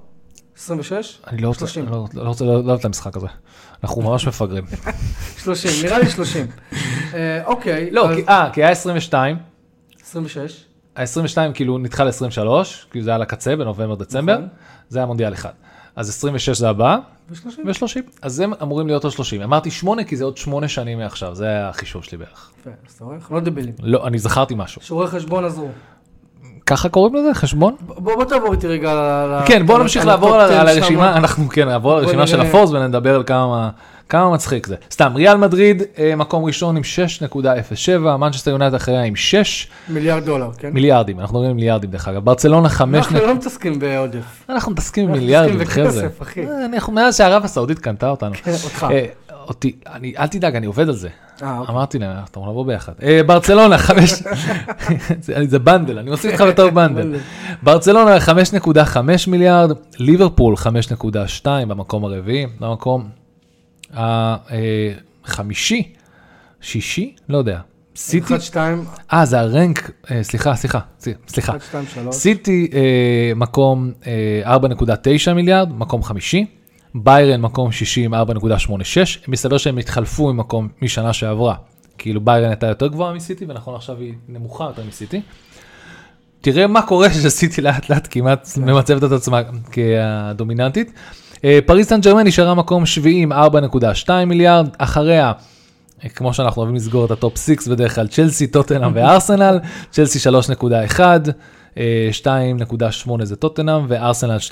26? אני לא רוצה, 30. לא, לא רוצה, לא אוהב את המשחק הזה. אנחנו ממש מפגרים. 30, נראה לי 30. אה, אוקיי. לא, אה, כי היה 22, 26. ה-22 כאילו נדחה ל-23, כי זה היה לקצה בנובמבר-דצמבר, נכון. זה היה מונדיאל אחד. אז 26 זה הבא, ו-30. ו-30. אז הם אמורים להיות עוד 30. אמרתי 8 כי זה עוד 8 שנים מעכשיו, זה החישוב שלי בערך. יפה, אז אתה רואה? לא דבילים. לא, אני זכרתי משהו. שיעורי חשבון עזרו. ככה קוראים לזה? חשבון? בוא בוא תעבור איתי רגע ל... ל- כן, בוא על- נמשיך על לעבור על 10 על הרשימה. אנחנו כן, נעבור על הרשימה של. הפורס ונדבר על כמה... כמה מצחיק זה. סתם, ריאל מדריד, אה, מקום ראשון עם 6.07, מנצ'סטר יונייטד אחריה עם 6 מיליארד דולר, כן? מיליארדים, אנחנו על מיליארדים דרך אגב. ברצלונה 5... אנחנו לא מתעסקים בעודף. אנחנו מתעסקים אנחנו במיליארדים, חבר'ה. אה, אנחנו מאז שערב הסעודית קנתה אותנו. כן, אותך. אה, אותי, אני, אל תדאג, אני עובד על זה. אה, אוקיי. אמרתי להם, אמור לבוא ביחד. ברצלונה, חמש... זה- זה bundle, אני מוסיף לך בתור bundle. ברצלונה 5.5 מיליארד, ליברפול 5.2 במקום הרביעי, במקום החמישי, שישי, לא יודע. סיטי, 1, 2, אה זה הרנק, אה, סליחה, סליחה, סליחה. 1, 2, 3. סיטי אה, מקום אה, 4.9 מיליארד, מקום חמישי. ביירן מקום שישי עם 4.86, מסתבר שהם התחלפו עם מקום משנה שעברה. כאילו ביירן הייתה יותר גבוהה מסיטי, ונכון עכשיו היא נמוכה יותר מסיטי. תראה מה קורה שסיטי לאט לאט כמעט ממצבת את עצמה כדומיננטית. אה, פריס סן ג'רמן נשארה מקום שביעי עם 4.2 מיליארד, אחריה, אה, כמו שאנחנו אוהבים לסגור את ה top 6 בדרך כלל, צ'לסי, טוטנאם וארסנל, צ'לסי 3.1, אה, 2.8 זה טוטנאם וארסנל 2.2.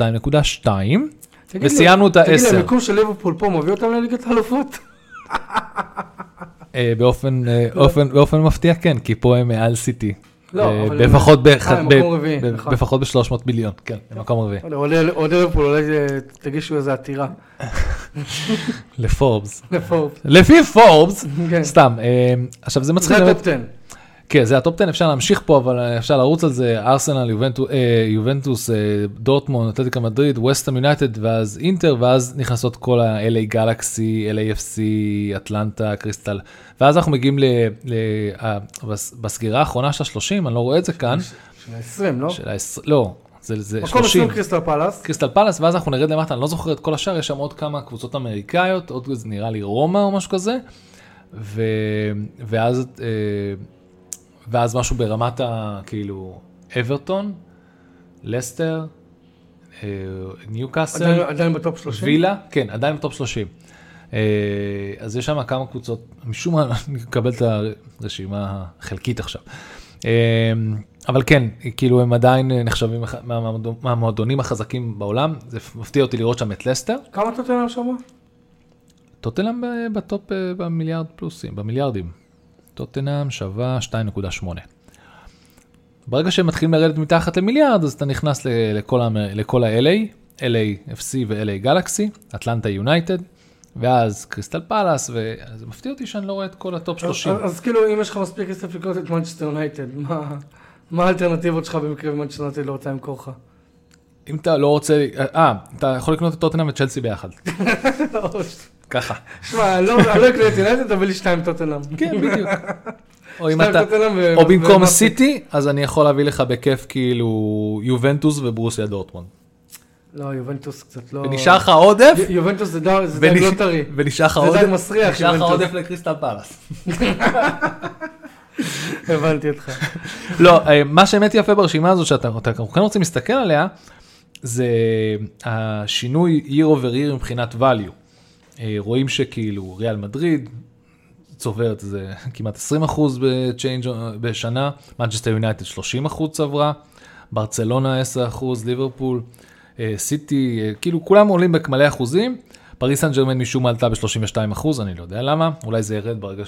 תגיד לי- וסיימנו את תגיד לי. המיקום של ליברפול פה מביא אותם לליגת האלופות? אה, באופן, אה, אופן, באופן מפתיע כן, כי פה הם מעל סיטי. לא, אה, אבל- בפחות, אה, באחד- הם ב- מקום רביעי, ב- נכון. ב-300 מיליון, כן, במקום רביעי. לא אוהדי- אוהדי ליברפול, אולי אה, תגישו איזה עתירה. לפורבס. לפי פורבס, כן. סתם, אה, עכשיו זה מצחיק, זה ה top 10. כן, זה ה top 10, אפשר להמשיך פה, אבל אה, אפשר לרוץ על זה, ארסנל, אה, יובנטוס, אה, דורטמונד, אתלטיקו מדריד, ווסטהאם יונייטד, ואז אינטר, ואז נכנסות כל ה-LA Galaxy, LAFC, אטלנטה, קריסטל, ואז אנחנו מגיעים ל... ל- בסגירה האחרונה של ה-30, אני לא רואה את זה כאן, של ה-20, לא? של ה-20, לא, זה זה מקום 30. 20 קריסטל פלאס. קריסטל פלאס, ואז אנחנו נרד למטה, אני לא זוכר את כל השאר, יש שם עוד כמה קבוצות אמריקאיות, עוד נראה לי רומא או משהו כזה, ו... ואז, אה, ואז משהו ברמת ה... כאילו, אברטון, לסטר, ניוקאסל, עדיין- עדיין ב top 30. וילה, כן, עדיין ב top 30. אה, אז יש שם כמה קבוצות, משום מה אני מקבל את הרשימה החלקית עכשיו. אה, אבל כן, כאילו הם עדיין נחשבים מהמועדונים החזקים בעולם, זה מפתיע אותי לראות שם את לסטר. כמה טוטנאם שם? טוטנאם ב- ב top אה, במיליארד פלוסים, במיליארדים. טוטנאם שווה 2.8. ברגע שהם מתחילים לרדת מתחת למיליארד, אז אתה נכנס לכל, לכל ה-LA, LA FC ו-LA גלקסי, אטלנטה יונייטד, ואז קריסטל פלאס, וזה מפתיע אותי שאני לא רואה את כל ה top 30. אז- אז כאילו, אם יש לך מספיק כסף לקנות את מנצ'סטר יונייטד, מה- מה האלטרנטיבות שלך במקרה ומנצ'סטר יונייטד לא רוצה למכור לך? אם אתה לא רוצה, אה, אתה יכול לקנות את טוטנאם וצ'לסי ביחד. ככה. שמע, לא אני לא אקנה את יונייטד, תביא לי שתיים טוטנאם. כן, בדיוק. או אם אתה, במקום. סיטי, אז אני יכול להביא לך בכיף כאילו יובנטוס וברוסיה דורטמונד. לא, יובנטוס קצת לא... ונשאר לך עודף, יובנטוס זה דג זה לא טרי. ונשאר לך זה עודף, דג מסריח, נשאר לך יובנטוס. עודף לקריסטל פלאס. הבנתי אותך. לא, אה, מה שבאמת יפה ברשימה הזו שאתה אתה כן רוצים להסתכל עליה, זה השינוי year over year מבחינת value. אה, רואים שכאילו ריאל מדריד צוברת זה כמעט 20 אחוז ב change בשנה, מנצ'סטר יונייטד 30 אחוז צברה, ברצלונה 10 אחוז, ליברפול, אה, סיטי, אה, כאילו כולם עולים במלא אחוזים, פריס סן ג'רמן משום מה עלתה ב-32 אחוז, אני לא יודע למה, אולי זה ירד ברגע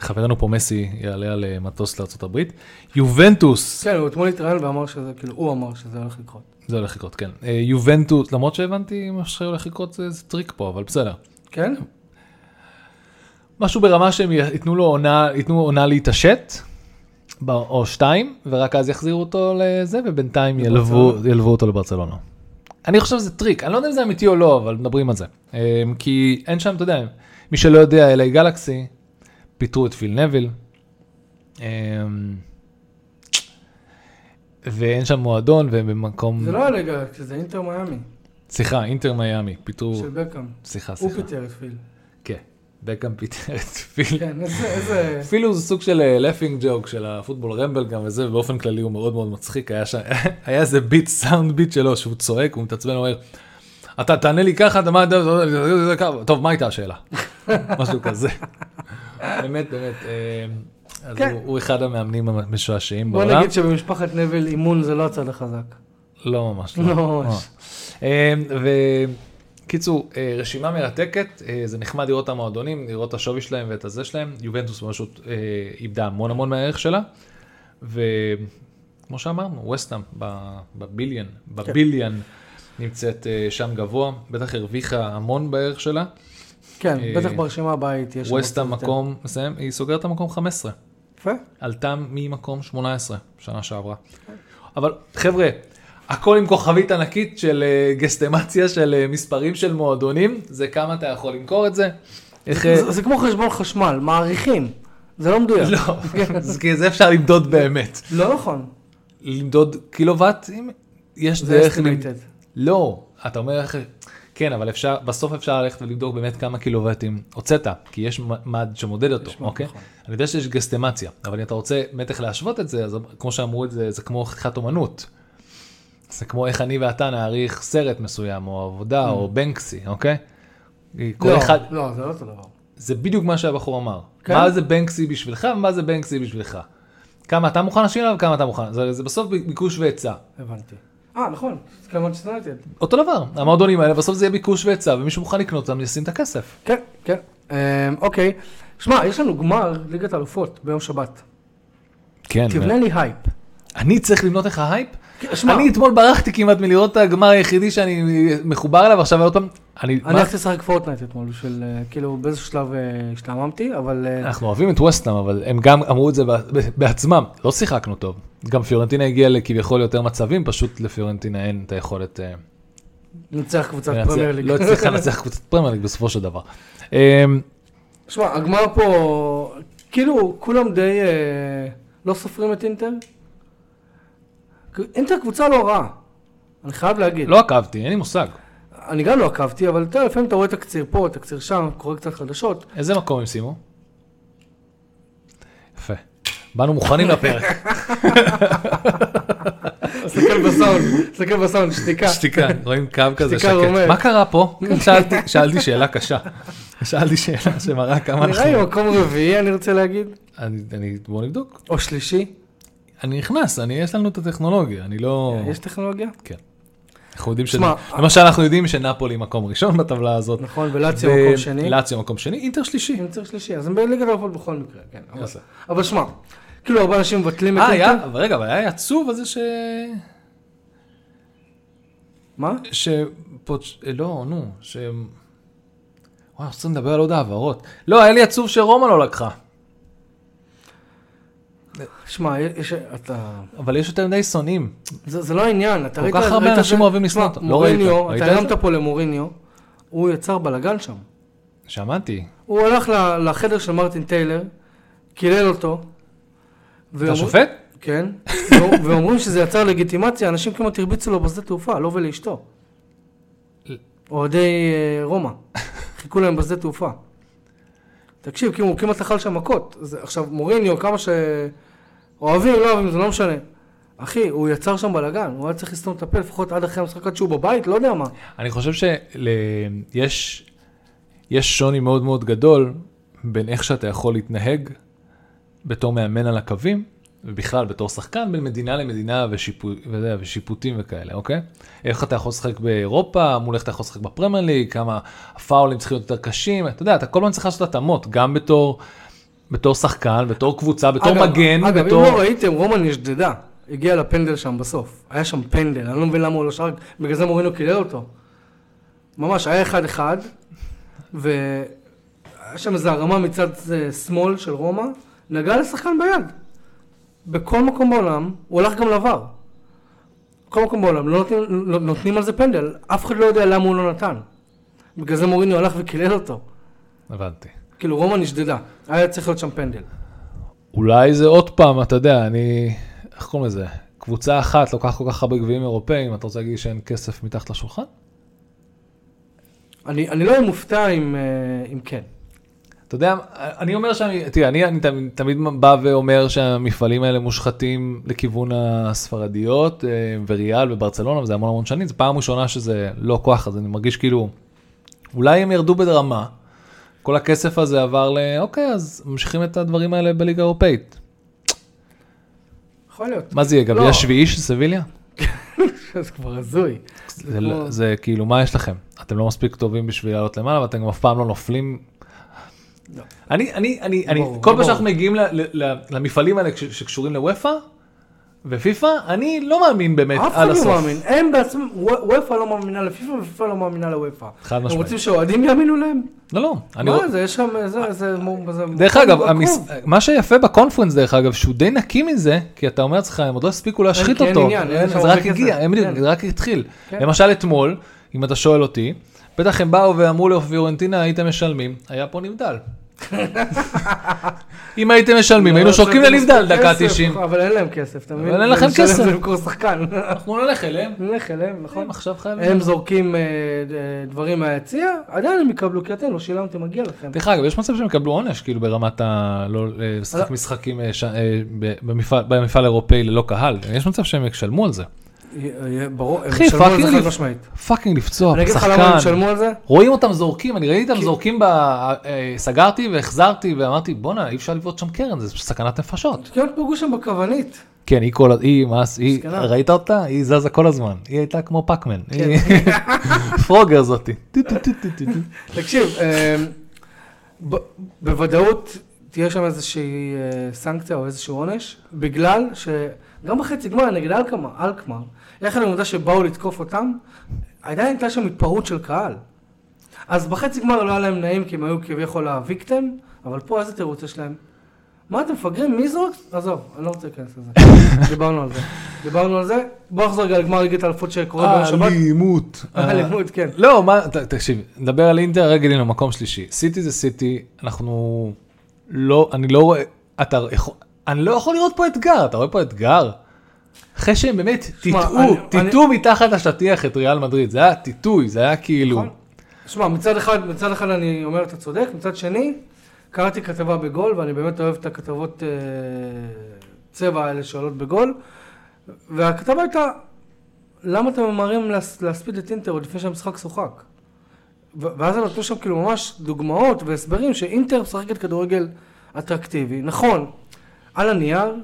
שחברנו פה מסי יעלה על מטוס לארה"ב. יובנטוס, כן, הוא אתמול התראיין ואמר שזה, כאילו, הוא אמר שזה הולך לקרות. זה הולך לקרות, כן. אה, יובנטוס, למרות שהבנתי מה שהולך לקרות זה, זה טריק פה, אבל בסדר. כן? משהו ברמה שהם ייתנו לו עונה, ייתנו עונה להתעשת, או שתיים, ורק אז יחזירו אותו לזה, ובינתיים ילוו? ילוו אותו לברצלונה. אני חושב שזה טריק, אני לא יודע אם זה אמיתי או לא, אבל מדברים על זה. אמ, כי אין שם, אתה יודע, מי שלא יודע, LA גלקסי, פיטרו את פיל נוויל. ואין שם מועדון, והם במקום... זה לא היה ליגה, זה אינטר מיאמי, סליחה, אינטר מיאמי, פיטרו... של בקאם. סליחה, הוא סליחה. פיטר את פיל. כן, בקאם פיטר את פיל. כן, איזה-. אפילו זה סוג של laughing joke של ה Football Ramble גם וזה, ובאופן כללי הוא מאוד מאוד מצחיק, היה שם, היה איזה bit, sound bite שלו, שהוא צועק, הוא מתעצבן, הוא אומר, אתה תענה לי ככה, אתה מה, טוב, מה הייתה השאלה? משהו כזה. באמת, באמת, אה, אז כן. הוא- הוא אחד המאמנים המשועשעים בוא בעולם. נגיד שבמשפחת נוויל אימון זה לא הצד החזק. לא ממש לא ממש. אה, וקיצור, אה, רשימה מרתקת, אה, זה נחמד לראות את המועדונים, לראות את השווי שלהם ואת הזה שלהם. יובנטוס פשוט איבדה המון המון מהערך שלה, וכמו שאמרנו, וסטאם בביליאן, בביליאן נמצאת אה, שם גבוה, בטח הרוויחה המון בערך שלה. כן, בטח ברשימה הבאה היא תהיה שם יותר. מקום, מסיים, היא סוגרת את המקום 15. יפה. עלתה ממקום 18 שנה שעברה. אבל חבר'ה, הכל עם כוכבית ענקית של אה, גסטימציה של אה, מספרים של מועדונים, זה כמה אתה יכול למכור את זה. איך... זה זה כמו חשבון חשמל, מעריכים. זה לא מדויק. לא, זה- כי זה אפשר למדוד באמת. לא נכון. למדוד קילוואט, אם יש זה דרך... למ- estimated. לא, אתה אומר איך... כן, אבל אפשר, בסוף אפשר ללכת ולבדוק באמת כמה קילוואטים הוצאת, כי יש מד שמודד אותו, אוקיי? נכון. אני יודע שיש גסטימציה, אבל אם אתה רוצה באמת איך להשוות את זה, אז כמו שאמרו את זה, זה כמו חתיכת אומנות. זה כמו איך אני ואתה נעריך סרט מסוים, או עבודה, או בנקסי, אוקיי? כל Mm. לא, אחד, לא, זה לא אותו דבר. זה בדיוק מה שהבחור אמר. כן? מה זה בנקסי בשבילך ומה זה בנקסי בשבילך. כמה אתה מוכן להשאיר עליו וכמה אתה מוכן. זה, זה בסוף ביקוש והיצע. הבנתי. אה, נכון. זה כמו שסטרייטד. אותו דבר, המועדונים האלה בסוף זה יהיה ביקוש והיצע ומישהו מוכן לקנות אותם ישים את הכסף. כן, כן. אמ, אוקיי. שמע, יש לנו גמר ליגת אלופות ביום שבת. כן. תבנה לי הייפ. אני צריך לבנות לך הייפ? אני אתמול ברחתי כמעט מלראות את הגמר היחידי שאני מחובר אליו עכשיו עוד פעם. אני, אני? הלכתי לשחק פורטנייט אתמול, של אה, כאילו באיזשהו שלב אה, השתעממתי, אבל אה, אנחנו אוהבים את ווסטהאם אבל הם גם אמרו את זה בעצמם לא שיחקנו טוב גם פיורנטינה הגיעה לכביכול יותר מצבים פשוט לפיורנטינה אין את היכולת אה, נצח קבוצת לנצח- פרמייר ליג. לא הצליחה לנצח קבוצת פרמייר ליג בסופו של דבר. אמ, שמע, הגמר פה, כאילו, כולם די לא סופרים את אינטר. אינטר קבוצה לא רעה, אני חייב להגיד. לא עקבתי אין לי מושג אני גם לא עקבתי, אבל אתה יודע, לפעמים אתה רואה תקציר פה, תקציר שם, קורא קצת חדשות. איזה מקום הם סיימו? יפה. באנו מוכנים לפרק. תסתכל בסאונד, תסתכל בסאונד, שתיקה. שתיקה, רואים קו כזה שקט. מה קרה פה? שאלתי- שאלתי שאלה קשה. שאלתי שאלה שמראה כמה אנחנו... נראה לי מקום רביעי, אני רוצה להגיד, אני, אני, בוא נבדוק. או שלישי. אני נכנס, אני, יש לנו את הטכנולוגיה, אני לא... יש טכנולוגיה? כן. אנחנו יודעים ש... למשל אנחנו יודעים שנפולי מקום ראשון בטבלה הזאת. נכון, ולאציו מקום שני. לאציו מקום שני, אינטר שלישי. אינטר שלישי, אז הם בליגת אלופות בכל מקרה, כן. אבל- שמע, כאילו הרבה אנשים מבטלים את אה, אינטר. אבל רגע, אבל היה עצוב על זה ש... מה? שפוץ'... לא, נו, ש... וואי, אנחנו צריכים לדבר על עוד העברות. לא, היה לי עצוב שרומא לא לקחה. שמע, יש, אתה... אבל יש יותר מדי שונאים. זה, זה לא העניין, אתה כל ראית... כך הרבה אנשים זה- אוהבים לשנוא אותו. לא ראית. אתה את הרמת? פה למוריניו, הוא יצר בלאגן שם. שמעתי. הוא הלך ל- לחדר של מרטין טיילר, קילל אותו. אתה ואומר- שופט? כן. ואומר- ואומרים שזה יצר לגיטימציה, אנשים כמעט הרביצו לו בשדה תעופה, לו ולאשתו. אוהדי אה, רומא. חיכו להם בשדה תעופה. תקשיב, כאילו, הוא כמעט אכל שם מכות. עכשיו, מוריניו, כמה שאוהבים, לא אוהבים, זה לא משנה. אחי, הוא יצר שם בלאגן, הוא היה צריך לסתום את הפה לפחות עד אחרי המשחק עד שהוא בבית, לא יודע מה. אני חושב שיש יש שוני מאוד מאוד גדול בין איך שאתה יכול להתנהג בתור מאמן על הקווים, ובכלל בתור שחקן בין מדינה למדינה ושיפו, וזה, ושיפוטים וכאלה, אוקיי? איך אתה יכול לשחק באירופה, מול איך אתה יכול לשחק בפרמייר ליג, כמה הפאולים צריכים להיות יותר קשים, אתה יודע, אתה כל הזמן צריך לעשות התאמות, גם בתור, בתור שחקן, בתור קבוצה, בתור אגב, מגן, אגב, בתור... אם לא ראיתם, רומא נשדדה. הגיע לפנדל שם בסוף. היה שם פנדל, אני לא מבין למה הוא לא שרק, בגלל זה מורינו קילל אותו. ממש, היה אחד אחד, והיה שם איזו הרמה מצד אה, שמאל של רומא, נגע לשחקן ביד. בכל מקום בעולם, הוא הלך גם לעבר. בכל מקום בעולם, לא נותנים, לא, נותנים על זה פנדל, אף אחד לא יודע למה הוא לא נתן. בגלל זה מוריניו הלך וקילל אותו. הבנתי. כאילו רומא נשדדה, היה צריך להיות שם פנדל. אולי זה עוד פעם, אתה יודע, אני... איך קוראים לזה? קבוצה אחת לוקחת כל כך הרבה גביעים אירופאים, אתה רוצה להגיד שאין כסף מתחת לשולחן? אני, אני לא אהיה מופתע אם, אה, אם כן. אתה יודע, אני אומר שאני, תראה, אני, אני תמיד, תמיד בא ואומר שהמפעלים האלה מושחתים לכיוון הספרדיות, אה, וריאל וברצלונה, וזה המון המון שנים, זו פעם ראשונה שזה לא כוח, אז אני מרגיש כאילו, אולי הם ירדו ברמה, כל הכסף הזה עבר ל... אוקיי, אז ממשיכים את הדברים האלה בליגה האירופאית. יכול להיות. מה זה יהיה, גביע לא. שביעי של סביליה? זה כבר הזוי. זה, לא- זה כאילו, מה יש לכם? אתם לא מספיק טובים בשביל לעלות למעלה, ואתם גם אף פעם לא נופלים. לא. אני, אני, אני, אני, ברור, כל פעם ברור. שאנחנו מגיעים למפעלים האלה שקשורים לוופא ופיפא, אני לא מאמין באמת אף אחד עד לא הסוף. מאמין. הם בעצמם, וופא לא מאמינה לפיפ"א ופיפ"א לא מאמינה לוופא. חד הם משמעית. רוצים שאוהדים יאמינו להם? לא, לא. אני מה זה, יש שם, זה, זה, זה... דרך אגב. מה שיפה בקונפרנס, דרך אגב, שהוא די נקי מזה, כי אתה אומר לעצמך, הם עוד לא הספיקו להשחית אותו. עניין, אין שם זה רק הגיע. הם כן. זה רק התחיל. כן. למשל אתמול, אם אתה שואל אותי, בטח הם באו ואמרו לפיורנטינה, הייתם משלמים, היה פה נבדל. אם הייתם משלמים, היינו לא, שורקים לנבדל דקה 90. אבל אין להם כסף, אתה מבין? אבל אין לכם כסף. זה למכור שחקן. אנחנו נלך אליהם. נלך אליהם, נכון? עכשיו חייבים. הם זורקים אה, אה, דברים מהיציע, עדיין הם יקבלו, כי אתם לא שילמתם, מגיע לכם. דרך אגב, יש מצב שהם יקבלו עונש, כאילו ברמת ה... לא אה, לשחק לא. משחקים במפעל האירופאי ללא קהל. יש מצב שהם ישלמו על זה. ברור, הם ישלמו על זה חד משמעית. fucking לפצוע שחקן. רואים אותם זורקים, אני ראיתי אותם זורקים, ב... אה, סגרתי והחזרתי ואמרתי, בואנה, אי אפשר לבעוט שם קרן, זה סכנת נפשות. כן, פגעו שם בקוונית. כן, היא כל, ה- היא, מה, היא. ראית אותה? היא זזה כל הזמן, היא הייתה כמו פאקמן, כן. פרוגר זאתי. תקשיב, אה, בוודאות תהיה שם איזושהי אה, סנקציה או איזשהו עונש, בגלל שגם בחצי גמר נגד אלקמר, אלקמר, יחד עם העובדה שבאו לתקוף אותם, עדיין הייתה שם התפרעות של קהל. אז בחצי גמר לא היה להם נעים כי הם היו כביכול הוויקטם, אבל פה איזה תירוץ יש להם? מה אתם מפגרים? מי זורק? עזוב, אני לא רוצה להיכנס לזה. דיברנו על זה. דיברנו על זה. בוא נחזור רגע לגמר ליגת האלופות שקורה ביום שבת. אלימות. אלימות, כן. לא, מה, תקשיב, נדבר על אינטר, רגע, הנה, מקום שלישי. סיטי זה סיטי, אנחנו לא, אני לא רואה, אתה יכול, אני לא יכול לראות פה אתגר, אתה רואה פה אתגר? אחרי שהם באמת שמע, טיטאו, אני- טיטאו מתחת לשטיח את ריאל מדריד, זה היה טיטוי, זה היה כאילו, נכון. שמע, מצד אחד, מצד אחד אני אומר, אתה צודק, מצד שני, קראתי כתבה בגול, ואני באמת אוהב את הכתבות אה, צבע האלה שעולות בגול, והכתבה הייתה, למה אתם ממהרים להס, להספיד את אינטר עוד לפני שהמשחק שוחק? ואז נתנו שם כאילו ממש דוגמאות והסברים שאינטר משחקת כדורגל אטרקטיבי. נכון, על הנייר,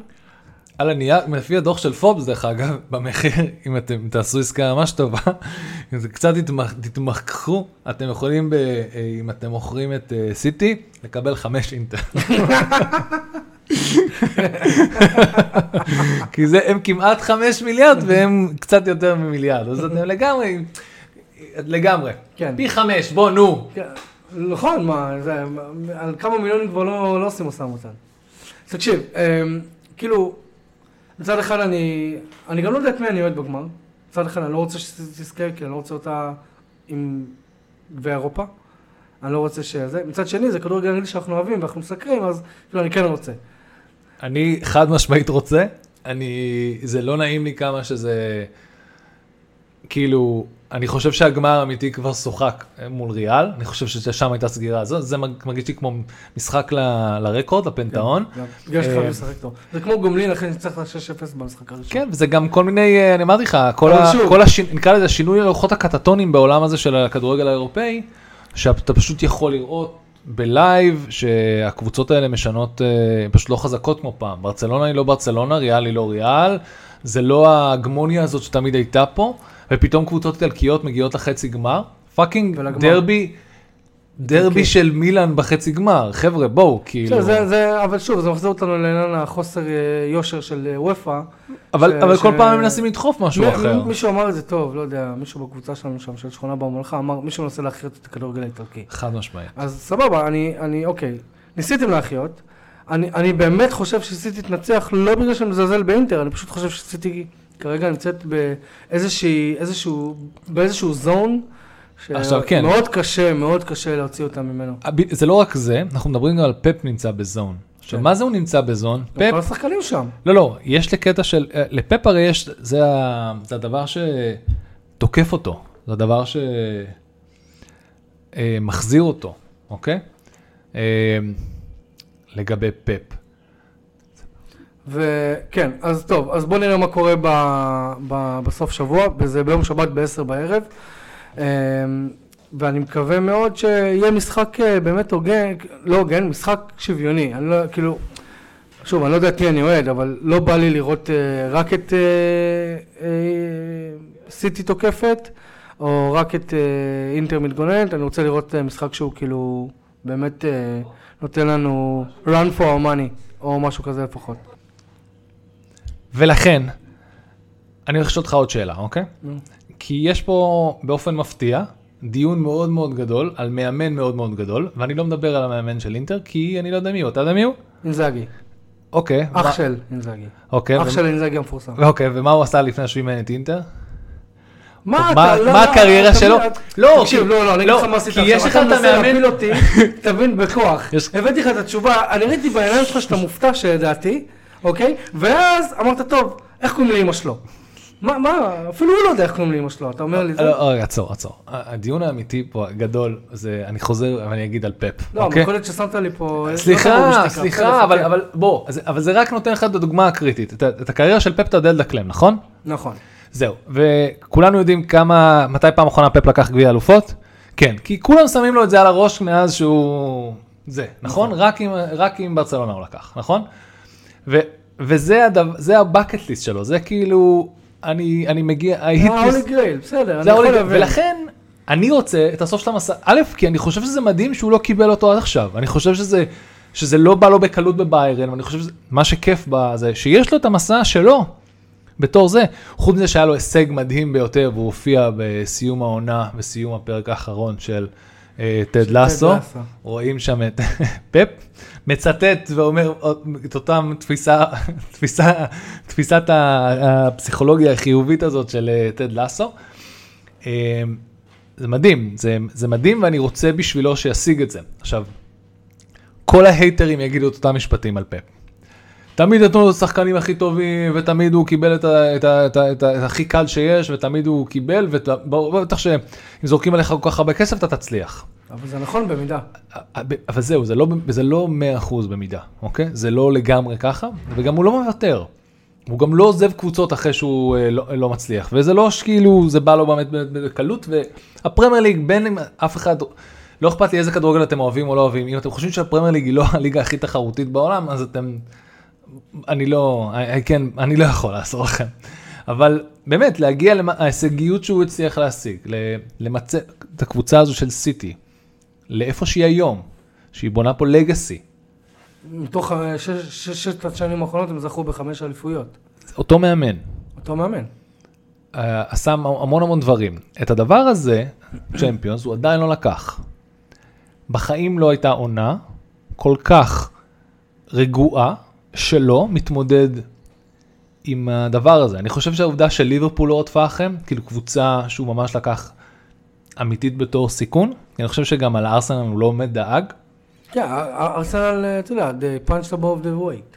על הנייר, לפי הדוח של פובס דרך אגב, במחיר, אם אתם תעשו עסקה ממש טובה, אם זה קצת תתמח- תתמחקו, אתם יכולים, ב, אה, אם אתם מוכרים את אה, סיטי, לקבל חמש אינטר. כי זה, הם כמעט חמש מיליארד והם קצת יותר ממיליארד, אז אתם לגמרי, לגמרי. כן. פי חמש, בוא נו. כן, נכון, מה, זה, על כמה מיליונים כבר לא, לא עושים משא ומתן. תקשיב, אמ, כאילו, מצד אחד אני, אני גם לא יודע את מי אני אוהד בגמר. מצד אחד אני לא רוצה שתזכה, כי אני לא רוצה אותה עם גביע אירופה. אני לא רוצה שזה. מצד שני, זה כדורגל אנגלי שאנחנו אוהבים ואנחנו מסקרים, אז כאילו אני כן רוצה. אני חד משמעית רוצה, אני, זה לא נעים לי כמה שזה, כאילו, אני חושב שהגמר האמיתי כבר שוחק מול ריאל, אני חושב ששם הייתה סגירה הזאת, זה מרגיש לי כמו משחק ל- לרקורד, לפנתאון. בגלל שחייב אה, לשחק טוב. זה כמו גומלין אחרי שניצח ל-6-0 במשחק הראשון. כן, וזה גם כל מיני, אה, אני אמרתי לך, כל, אבל ה, שוב- כל השינ... נקרא לזה שינוי הלוחות הטקטוניים בעולם הזה של הכדורגל האירופאי, שאתה פשוט יכול לראות ב live שהקבוצות האלה משנות, אה, הן פשוט לא חזקות כמו פעם. ברצלונה היא לא ברצלונה, ריאל היא לא ריאל, זה לא ההגמוניה הזאת שתמיד הייתה פה, ופתאום קבוצות איטלקיות מגיעות לחצי גמר. fucking. דרבי, דרבי איטלקי. של מילאן בחצי גמר, חבר'ה בואו, כאילו. בסדר, זה, זה, אבל שוב, זה מחזיר אותנו לעניין החוסר אה, יושר של אה, וופא. אבל, ש- אבל כל ש- פעם הם מנסים לדחוף משהו מי- אחר. מישהו אמר את זה טוב, לא יודע, מישהו בקבוצה שלנו שם, של שכונה בממלכה, אמר, מישהו מנסה להחיות את הכדורגל האיטלקי. חד משמעית. אז סבבה, אני, אני, אוקיי, ניסיתם להחיות, אני, אני באמת חושב שסיטי תנצח, לא בגלל שאני מזלזל באינטר, אני פשוט חושב שסיטי כרגע נמצאת באיזושהי, איזשהו, באיזשהו זון, עכשיו, כן. שמאוד קשה, מאוד קשה להוציא אותם ממנו. זה לא רק זה, אנחנו מדברים גם על פפ נמצא בזון. עכשיו, כן. מה זה הוא נמצא בזון? פפ, כל השחקנים שם. לא, לא, יש לקטע של, אה, לפפ הרי יש, זה, ה, זה הדבר שתוקף אותו, זה הדבר שמחזיר אותו, אוקיי? אה, לגבי פפ. וכן, אז טוב, אז בואו נראה מה קורה ב, ב, בסוף שבוע, וזה ביום שבת ב-10 בערב. אמ, ואני מקווה מאוד שיהיה משחק אה, באמת הוגן, לא הוגן, משחק שוויוני. אני לא, כאילו, שוב, אני לא יודע את מי אני אוהד, אבל לא בא לי לראות אה, רק את אה, אה, סיטי תוקפת, או רק את אה, אינטר מתגוננת, אני רוצה לראות אה, משחק שהוא כאילו באמת אה, נותן לנו run for our money, או משהו כזה לפחות. ולכן, אני הולך לשאול אותך עוד שאלה, אוקיי? נו. כי יש פה באופן מפתיע דיון מאוד מאוד גדול על מאמן מאוד מאוד גדול, ואני לא מדבר על המאמן של אינטר, כי אני לא יודע מי הוא, אתה יודע מי הוא? אינזאגי, אוקיי. אח מה- של אינזאגי, אוקיי, אח ו- של אינזאגי המפורסם. אוקיי, ומה הוא עשה לפני שהוא אימן את אינטר? מה לא, לא, הקריירה אתה שלו? לא, תקשיב, כי- לא, לא, אני אגיד לא, לך מה עשית כי עכשיו. יש לך אתה את מנסה להפיל אותי, תבין, בכוח. יש- הבאתי לך את התשובה, אני ראיתי בעיניים שלך שאתה מופתע שידעתי, אוקיי? ואז אמרת, טוב, איך קוראים לאמא שלו? מה, מה, אפילו הוא לא יודע איך קוראים לאמא שלו, אתה אומר לי, זה? לא, רגע, עצור, עצור. הדיון האמיתי פה, הגדול, זה, אני חוזר ואני אגיד על פפ, לא, אוקיי? המקולת ששמת לי פה... לא סליחה. סליחה, בסדר, אבל, בוא, אבל זה רק נותן לך את הדוגמה הקריטית. את, הקריירה של פפ אתה יודע לדקלם, נכון? נכון. זהו, וכולנו יודעים כמה, מתי פעם אחרונה פפ לקח גביע אלופות? כן, כי כולם שמים לו את זה על הראש מאז שהוא... זה, נכון? רק עם, רק עם ברצלונה הוא לקח, נכון? ו, וזה זה הבקט ליסט שלו, זה כאילו, אני, אני מגיע, ההיט ליסט- הולי גרייל, בסדר, אני זה יכול להבין. ולכן אני רוצה את הסוף של המסע, א', כי אני חושב שזה מדהים שהוא לא קיבל אותו עד עכשיו, אני חושב שזה, שזה לא בא לו בקלות בביירן, ואני חושב שזה, מה שכיף בזה, שיש לו את המסע שלו, בתור זה, חוץ מזה שהיה לו הישג מדהים ביותר, והוא הופיע בסיום העונה, בסיום הפרק האחרון של אה, טד לסו. רואים שם את פפ, מצטט ואומר את אותם תפיסה, תפיסה, תפיסת הפסיכולוגיה החיובית הזאת של אה, טד לסו. אה, זה מדהים, זה, זה מדהים ואני רוצה בשבילו שישיג את זה. עכשיו, כל ההייטרים יגידו את אותם משפטים על פפ. תמיד נתנו לו את השחקנים הכי טובים, ותמיד הוא קיבל את, ה, את, ה, את, ה, את, ה, את הכי קל שיש, ותמיד הוא קיבל, ובטח שאם זורקים עליך כל כך הרבה כסף אתה תצליח. אבל זה נכון במידה. אבל זהו, זה לא, זה לא 100% במידה, אוקיי? זה לא לגמרי ככה, וגם הוא לא מוותר. הוא גם לא עוזב קבוצות אחרי שהוא אה, לא, לא מצליח, וזה לא שכאילו זה בא לו באמת בקלות, והפרמייר ליג, בין אם אף אחד, לא אכפת לי איזה כדורגל אתם אוהבים או לא אוהבים, אם אתם חושבים שהפרמייר ליג היא לא הליגה הכי תחרותית בעולם, אז אתם, אני לא, I, I can, אני לא יכול לעזור לכם. אבל באמת, להגיע להישגיות שהוא הצליח להשיג, למצא את הקבוצה הזו של סיטי, לאיפה שהיא היום, שהיא בונה פה לגאסי. מתוך ששת השנים האחרונות הם זכו בחמש אליפויות. אותו מאמן, אותו מאמן. אה, עשה המון המון דברים. את הדבר הזה, צ'מפיונס, הוא עדיין לא לקח. בחיים לא הייתה עונה כל כך רגועה שלא מתמודד עם הדבר הזה. אני חושב שהעובדה של ליברפול לא רדפה אחריהם, כאילו קבוצה שהוא ממש לקח אמיתית בתור סיכון, אני חושב שגם על ארסנל הוא לא עומד דאג. כן, ארסנל, אתה יודע, they punched above the weight.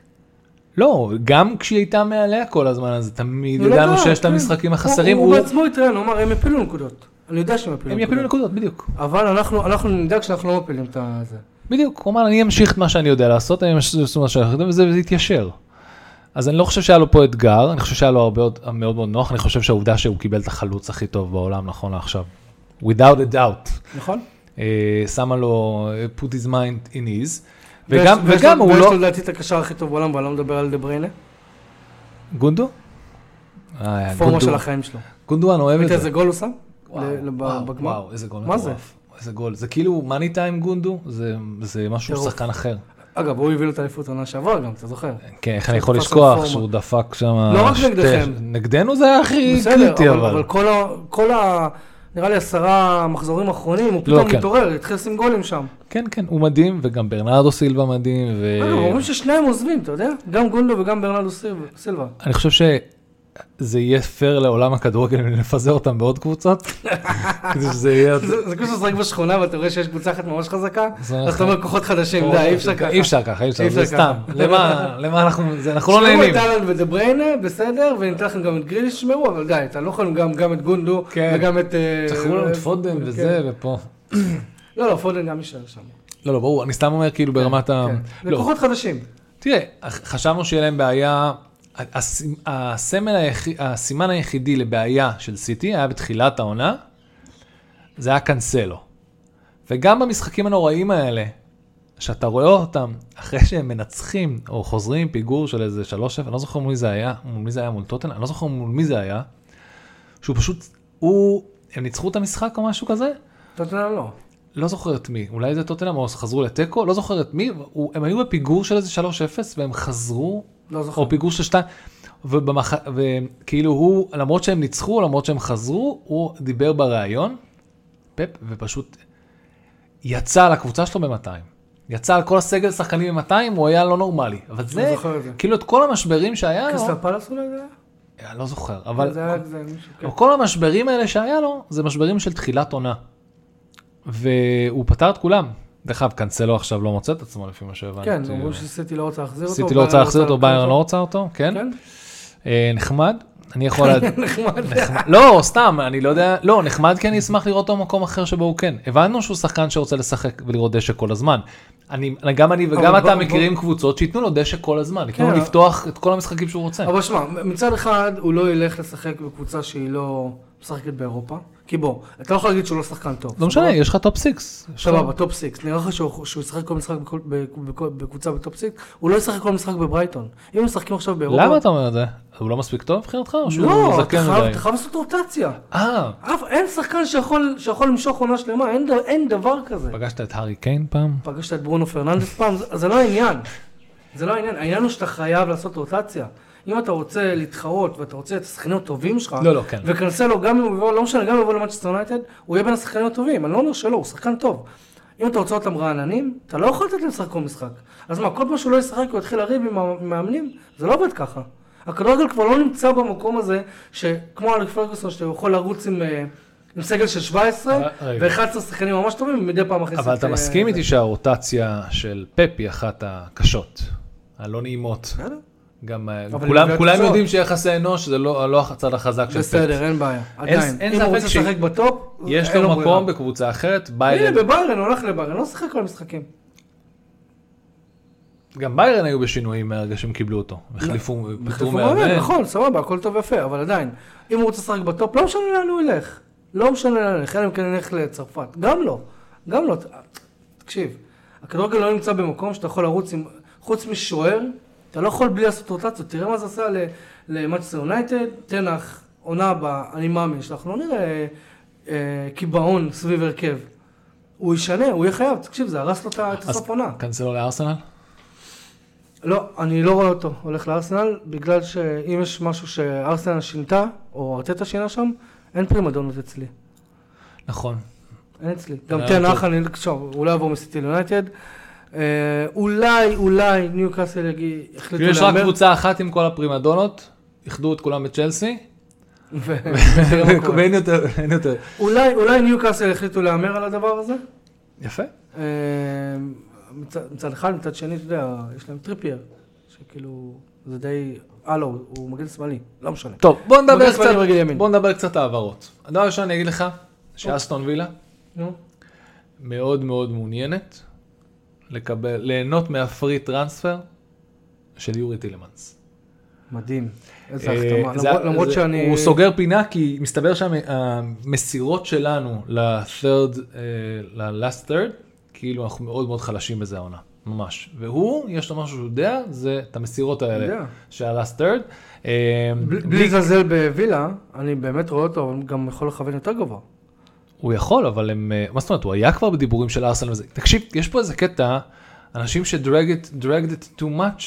לא, גם כשהיא הייתה מעליה כל הזמן הזה, תמיד לא ידענו טעה, שיש את כן. המשחקים החסרים. הוא בעצמו התראיין, הוא אמר, הם יפילו נקודות. אני יודע שהם יפילו הם נקודות. יפילו נקודות, בדיוק. אבל אנחנו נדאג שאנחנו לא מפילים את זה. בדיוק, הוא אמר, אני אמשיך את מה שאני יודע לעשות, אני אמשיך את מה שאני יודע, וזה וזה יתיישר. אז אני לא חושב שהיה לו פה אתגר, אני חושב שהיה לו הרבה עוד- מאוד מאוד נוח, אני חושב שהעובדה שהוא קיבל את החלוץ הכי טוב בעולם נכון לעכשיו, without a doubt, נכון? אה, שמה לו, אה, put his mind in ease, וגם, ויש- ויש וגם לו- הוא ויש לא, לו לדעתי את הקשר הכי טוב בעולם, ואני לא מדבר על דה בריינה. גונדו? אה, פורמה גונדו- של החיים שלו. גונדואן אוהב את ראית זה. איזה גול הוא שם? וואו, וואו, איזה גול מה זה? איזה גול, זה כאילו מאני טיים גונדו, זה, זה משהו. שחקן אחר. אגב, הוא הביא לו את האליפות עונה שעברה גם, אתה זוכר? כן, איך אני יכול לשכוח. שהוא דפק שם... לא רק נגדכם. נגדנו זה היה הכי קריטי אבל, אבל. כל, ה, כל נראה לי עשרה מחזורים אחרונים, הוא לא, פתאום כן. מתעורר, התחיל לשים גולים שם. כן, כן, הוא מדהים, וגם ברנרדו סילבה מדהים, ו... אגב, אומרים ששניהם עוזבים, אתה יודע? גם גונדו וגם ברנרדו סילבה. אני חושב שזה יהיה פייר לעולם הכדורגל אם נפזר אותם בעוד קבוצות, כדי שזה יהיה... זה זה כמו שאתה משחק בשכונה ואתה רואה שיש קבוצה אחת ממש חזקה, זה אז אתה אומר כוחות חדשים, די, אי אפשר ככה. אי אפשר ככה, אי אפשר, זה סתם. למה אנחנו, זה- אנחנו לא נהנים. את אהלן ודה בריינה, בסדר, וניתן לכם גם את גריליש, שמרו, אבל די, אתה לא יכול גם את גונדו, כן. וגם את... אה, תחרו לנו את פודן כן. וזה, ופה. לא, לא, פודן גם יישאר שם. לא, לא, ברור, אני סתם אומר כאילו ברמת ה... כן. לא, לקוחות חדשים. תראה, חשבנו שיהיה להם בעיה, הסמל היחיד, הסימן היחידי לבעיה של סיטי היה בתחילת העונה, זה היה קאנסלו. וגם במשחקים הנוראים האלה, שאתה רואה אותם אחרי שהם מנצחים או חוזרים פיגור של איזה 3-0, אני לא זוכר מול מי זה היה, מול מי זה היה מול טוטנאם, אני לא זוכר מול מי זה היה, שהוא פשוט, הוא, הם ניצחו את המשחק או משהו כזה, טוטנאם לא. לא זוכר את מי, אולי זה טוטנאם או חזרו לתיקו, לא זוכר את מי, הוא, הם היו בפיגור של איזה 3-0 והם חזרו, לא זוכר. או פיגור של 2, ובמח... וכאילו הוא, למרות שהם ניצחו, למרות שהם חזרו, הוא דיבר בריאיון, פפ, ופשוט יצא על הקבוצה שלו ב-200. יצא על כל הסגל שחקנים ב-200, הוא היה לא נורמלי. אבל זה, את זה. כאילו את כל המשברים שהיה לו, קריסטל פלאס אולי זה היה? אני לא זוכר, אבל זה היה זה מישהו, כן. אבל כל המשברים האלה שהיה לו, זה משברים של תחילת עונה. והוא פתר את כולם. דרך אגב, קאנסלו עכשיו לא מוצא את עצמו לפי מה שהבנתי. כן, אומרים שסיטי לא רוצה להחזיר אותו. סיטי לא רוצה להחזיר אותו, ביירן לא רוצה אותו, כן? כן? אה, נחמד. אני יכול. נחמד. לא, סתם, אני לא יודע, לא, נחמד כי אני אשמח לראות אותו במקום אחר שבו הוא כן. הבנו שהוא שחקן שרוצה לשחק ולראות דשא כל הזמן. אני, גם אני וגם אתה מכירים קבוצות שייתנו לו דשא כל הזמן, ייתנו לו כן. לפתוח את כל המשחקים שהוא רוצה. אבל שמע, מצד אחד הוא לא ילך לשחק בקבוצה שהיא לא משחקת באירופה. כי בוא, אתה לא יכול להגיד שהוא לא שחקן טוב. לא משנה, יש לך top six. סבבה, top six. נראה לך שהוא ישחק כל משחק בכל- בכל- בקבוצה ב top six? הוא לא ישחק כל משחק בברייטון. אם הם משחקים עכשיו באירופה... למה אתה אומר את זה? הוא לא מספיק טוב מבחינתך? או שהוא לא, זקן מדי? אתה חייב לעשות רוטציה. אה, אין שחקן שיכול, למשוך עונה שלמה, אין, דבר כזה. פגשת את הארי קיין פעם? פגשת את ברונו פרננדס פעם, זה, זה לא העניין. זה לא העניין, העניין הוא שאתה חייב לעשות רוטציה. אם אתה רוצה להתחרות ואתה רוצה את השחקנים הטובים שלך, לא, לא, כן. וקנסלו גם אם הוא יבוא, לא משנה, גם אם הוא יבוא למאצ'סטר יונייטד, הוא יהיה בין השחקנים הטובים, אני לא אומר שלא, הוא שחקן טוב. אם אתה רוצה אותם רעננים, אתה לא יכול לתת להם לשחק כל משחק. אז מה, כל פעם שהוא לא ישחק הוא יתחיל לריב עם המאמנים? זה לא עובד ככה. הכדורגל כבר לא נמצא במקום הזה, שכמו אלק פרגוסון, שאתה יכול לרוץ עם, אה, עם סגל של 17, אבל- רגע. ו-11 שחקנים ממש טובים, ומדי פעם מכניס אבל את, אתה אה, מסכים. איתי שהרוטציה של פפ היא אחת הקשות, הלא נעימות. גם אה, כולם- כולם יודעים שיחסי אנוש זה לא לא הצד החזק של פפ. בסדר, אין בעיה. עדיין, אין אם הוא רוצה ש- לשחק בטופ, יש אין לו ברירה. מקום בקבוצה אחרת, ביירן, הנה, בביירן, הוא הולך לביירן, לא שיחק כל המשחקים. גם ביירן היו בשינויים מהרגע שהם קיבלו אותו. החליפו, פיטרו החליפו מאמן, מאמן. נכון, סבבה, הכל טוב ויפה, אבל עדיין, אם הוא רוצה לשחק בטופ, לא משנה לאן הוא ילך. לא משנה לאן הוא ילך, אלא אם כן ילך לצרפת. גם לא, גם לא. תקשיב, הכדורגל לא נמצא במקום שאתה יכול לרוץ עם, חוץ משוער, אתה לא יכול בלי לעשות רוטציות. תראה מה זה עשה למאצ'סטר יונייטד, תנח, עונה הבאה, אני מאמין שאנחנו לא נראה אה, קיבעון סביב הרכב. הוא ישנה, הוא יהיה חייב, תקשיב, זה הרס לו את ה- את אז הסוף עונה. קנסלו לארסנל? לא, אני לא רואה אותו הולך לארסנל, בגלל שאם יש משהו שארסנל שינתה, או ארטטה שינה שם, אין פרימדונות אצלי. נכון. אין אצלי. גם. אח, אני, שוב, הוא לא יעבור מסיטי ליונייטד. אה, אולי, אולי ניו קאסל יגיד, החליטו כאילו יש רק להמר. קבוצה אחת עם כל הפרימדונות, איחדו את כולם בצ'לסי, קורה. ואין יותר, אין יותר. אולי, אולי ניו קאסל החליטו להמר על הדבר הזה. יפה. אה, מצד, מצד אחד, מצד שני, אתה יודע, יש להם טריפייר, שכאילו, זה די, הלו, הוא מגן שמאלי, לא משנה. טוב, בוא נדבר קצת. בוא נדבר קצת העברות. הדבר הראשון אני אגיד לך, שאסטון וילה. מאוד מאוד מעוניינת לקבל, ליהנות מהפרי טרנספר של יורי טילמנס. מדהים. איזה אה, החתמה. למרות- שאני... הוא סוגר פינה כי מסתבר שהמסירות שלנו ל-third, אה, ל-last third, כאילו אנחנו מאוד מאוד חלשים בזה העונה, ממש. והוא, יש לו משהו שהוא יודע, זה את המסירות האלה. של ה-last third. אה, בלי לזלזל בווילה, אני באמת רואה אותו, אבל גם יכול לכוון יותר גבוה. הוא יכול, אבל הם, אה, מה זאת אומרת, הוא היה כבר בדיבורים של ארסנל וזה. תקשיב, יש פה איזה קטע, אנשים שדרג it, dragged it too much,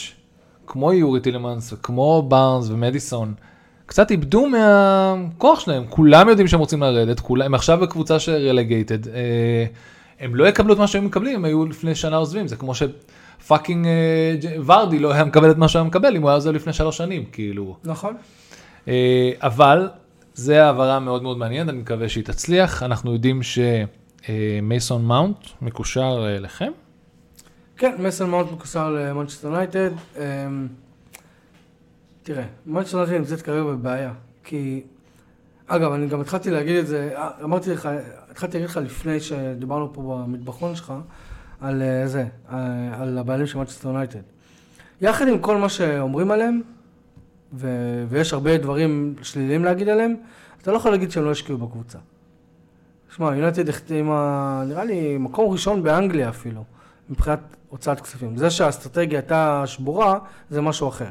כמו יורי טילמנס, כמו בארנס ומדיסון, קצת איבדו מהכוח שלהם, כולם יודעים שהם רוצים לרדת, כולם, הם עכשיו בקבוצה שרלגייטד, אה, הם לא יקבלו את מה שהם מקבלים, הם היו לפני שנה עוזבים, זה כמו ש fucking אה, ורדי לא היה מקבל את מה שהוא היה מקבל אם הוא היה עוזב לפני שלוש שנים, כאילו. נכון. אה, אבל זה העברה מאוד מאוד מעניינת, אני מקווה שהיא תצליח. אנחנו יודעים שמייסון מאונט מקושר אה, לכם. כן, מייסון מאונט מקושר למנצ'סטר יונייטד. אמ, תראה, מנצ'סטר יונייטד נמצאת כרגע בבעיה, כי... אגב, אני גם התחלתי להגיד את זה, אה, אמרתי לך, התחלתי להגיד לך לפני שדיברנו פה במטבחון שלך, על אה, זה, על הבעלים של מנצ'סטר יונייטד. יחד עם כל מה שאומרים עליהם, ו- ויש הרבה דברים שליליים להגיד עליהם, אתה לא יכול להגיד שהם לא השקיעו בקבוצה. שמע, יונייטד החתימה, נראה לי, מקום ראשון באנגליה אפילו, מבחינת הוצאת כספים. זה שהאסטרטגיה הייתה שבורה, זה משהו אחר.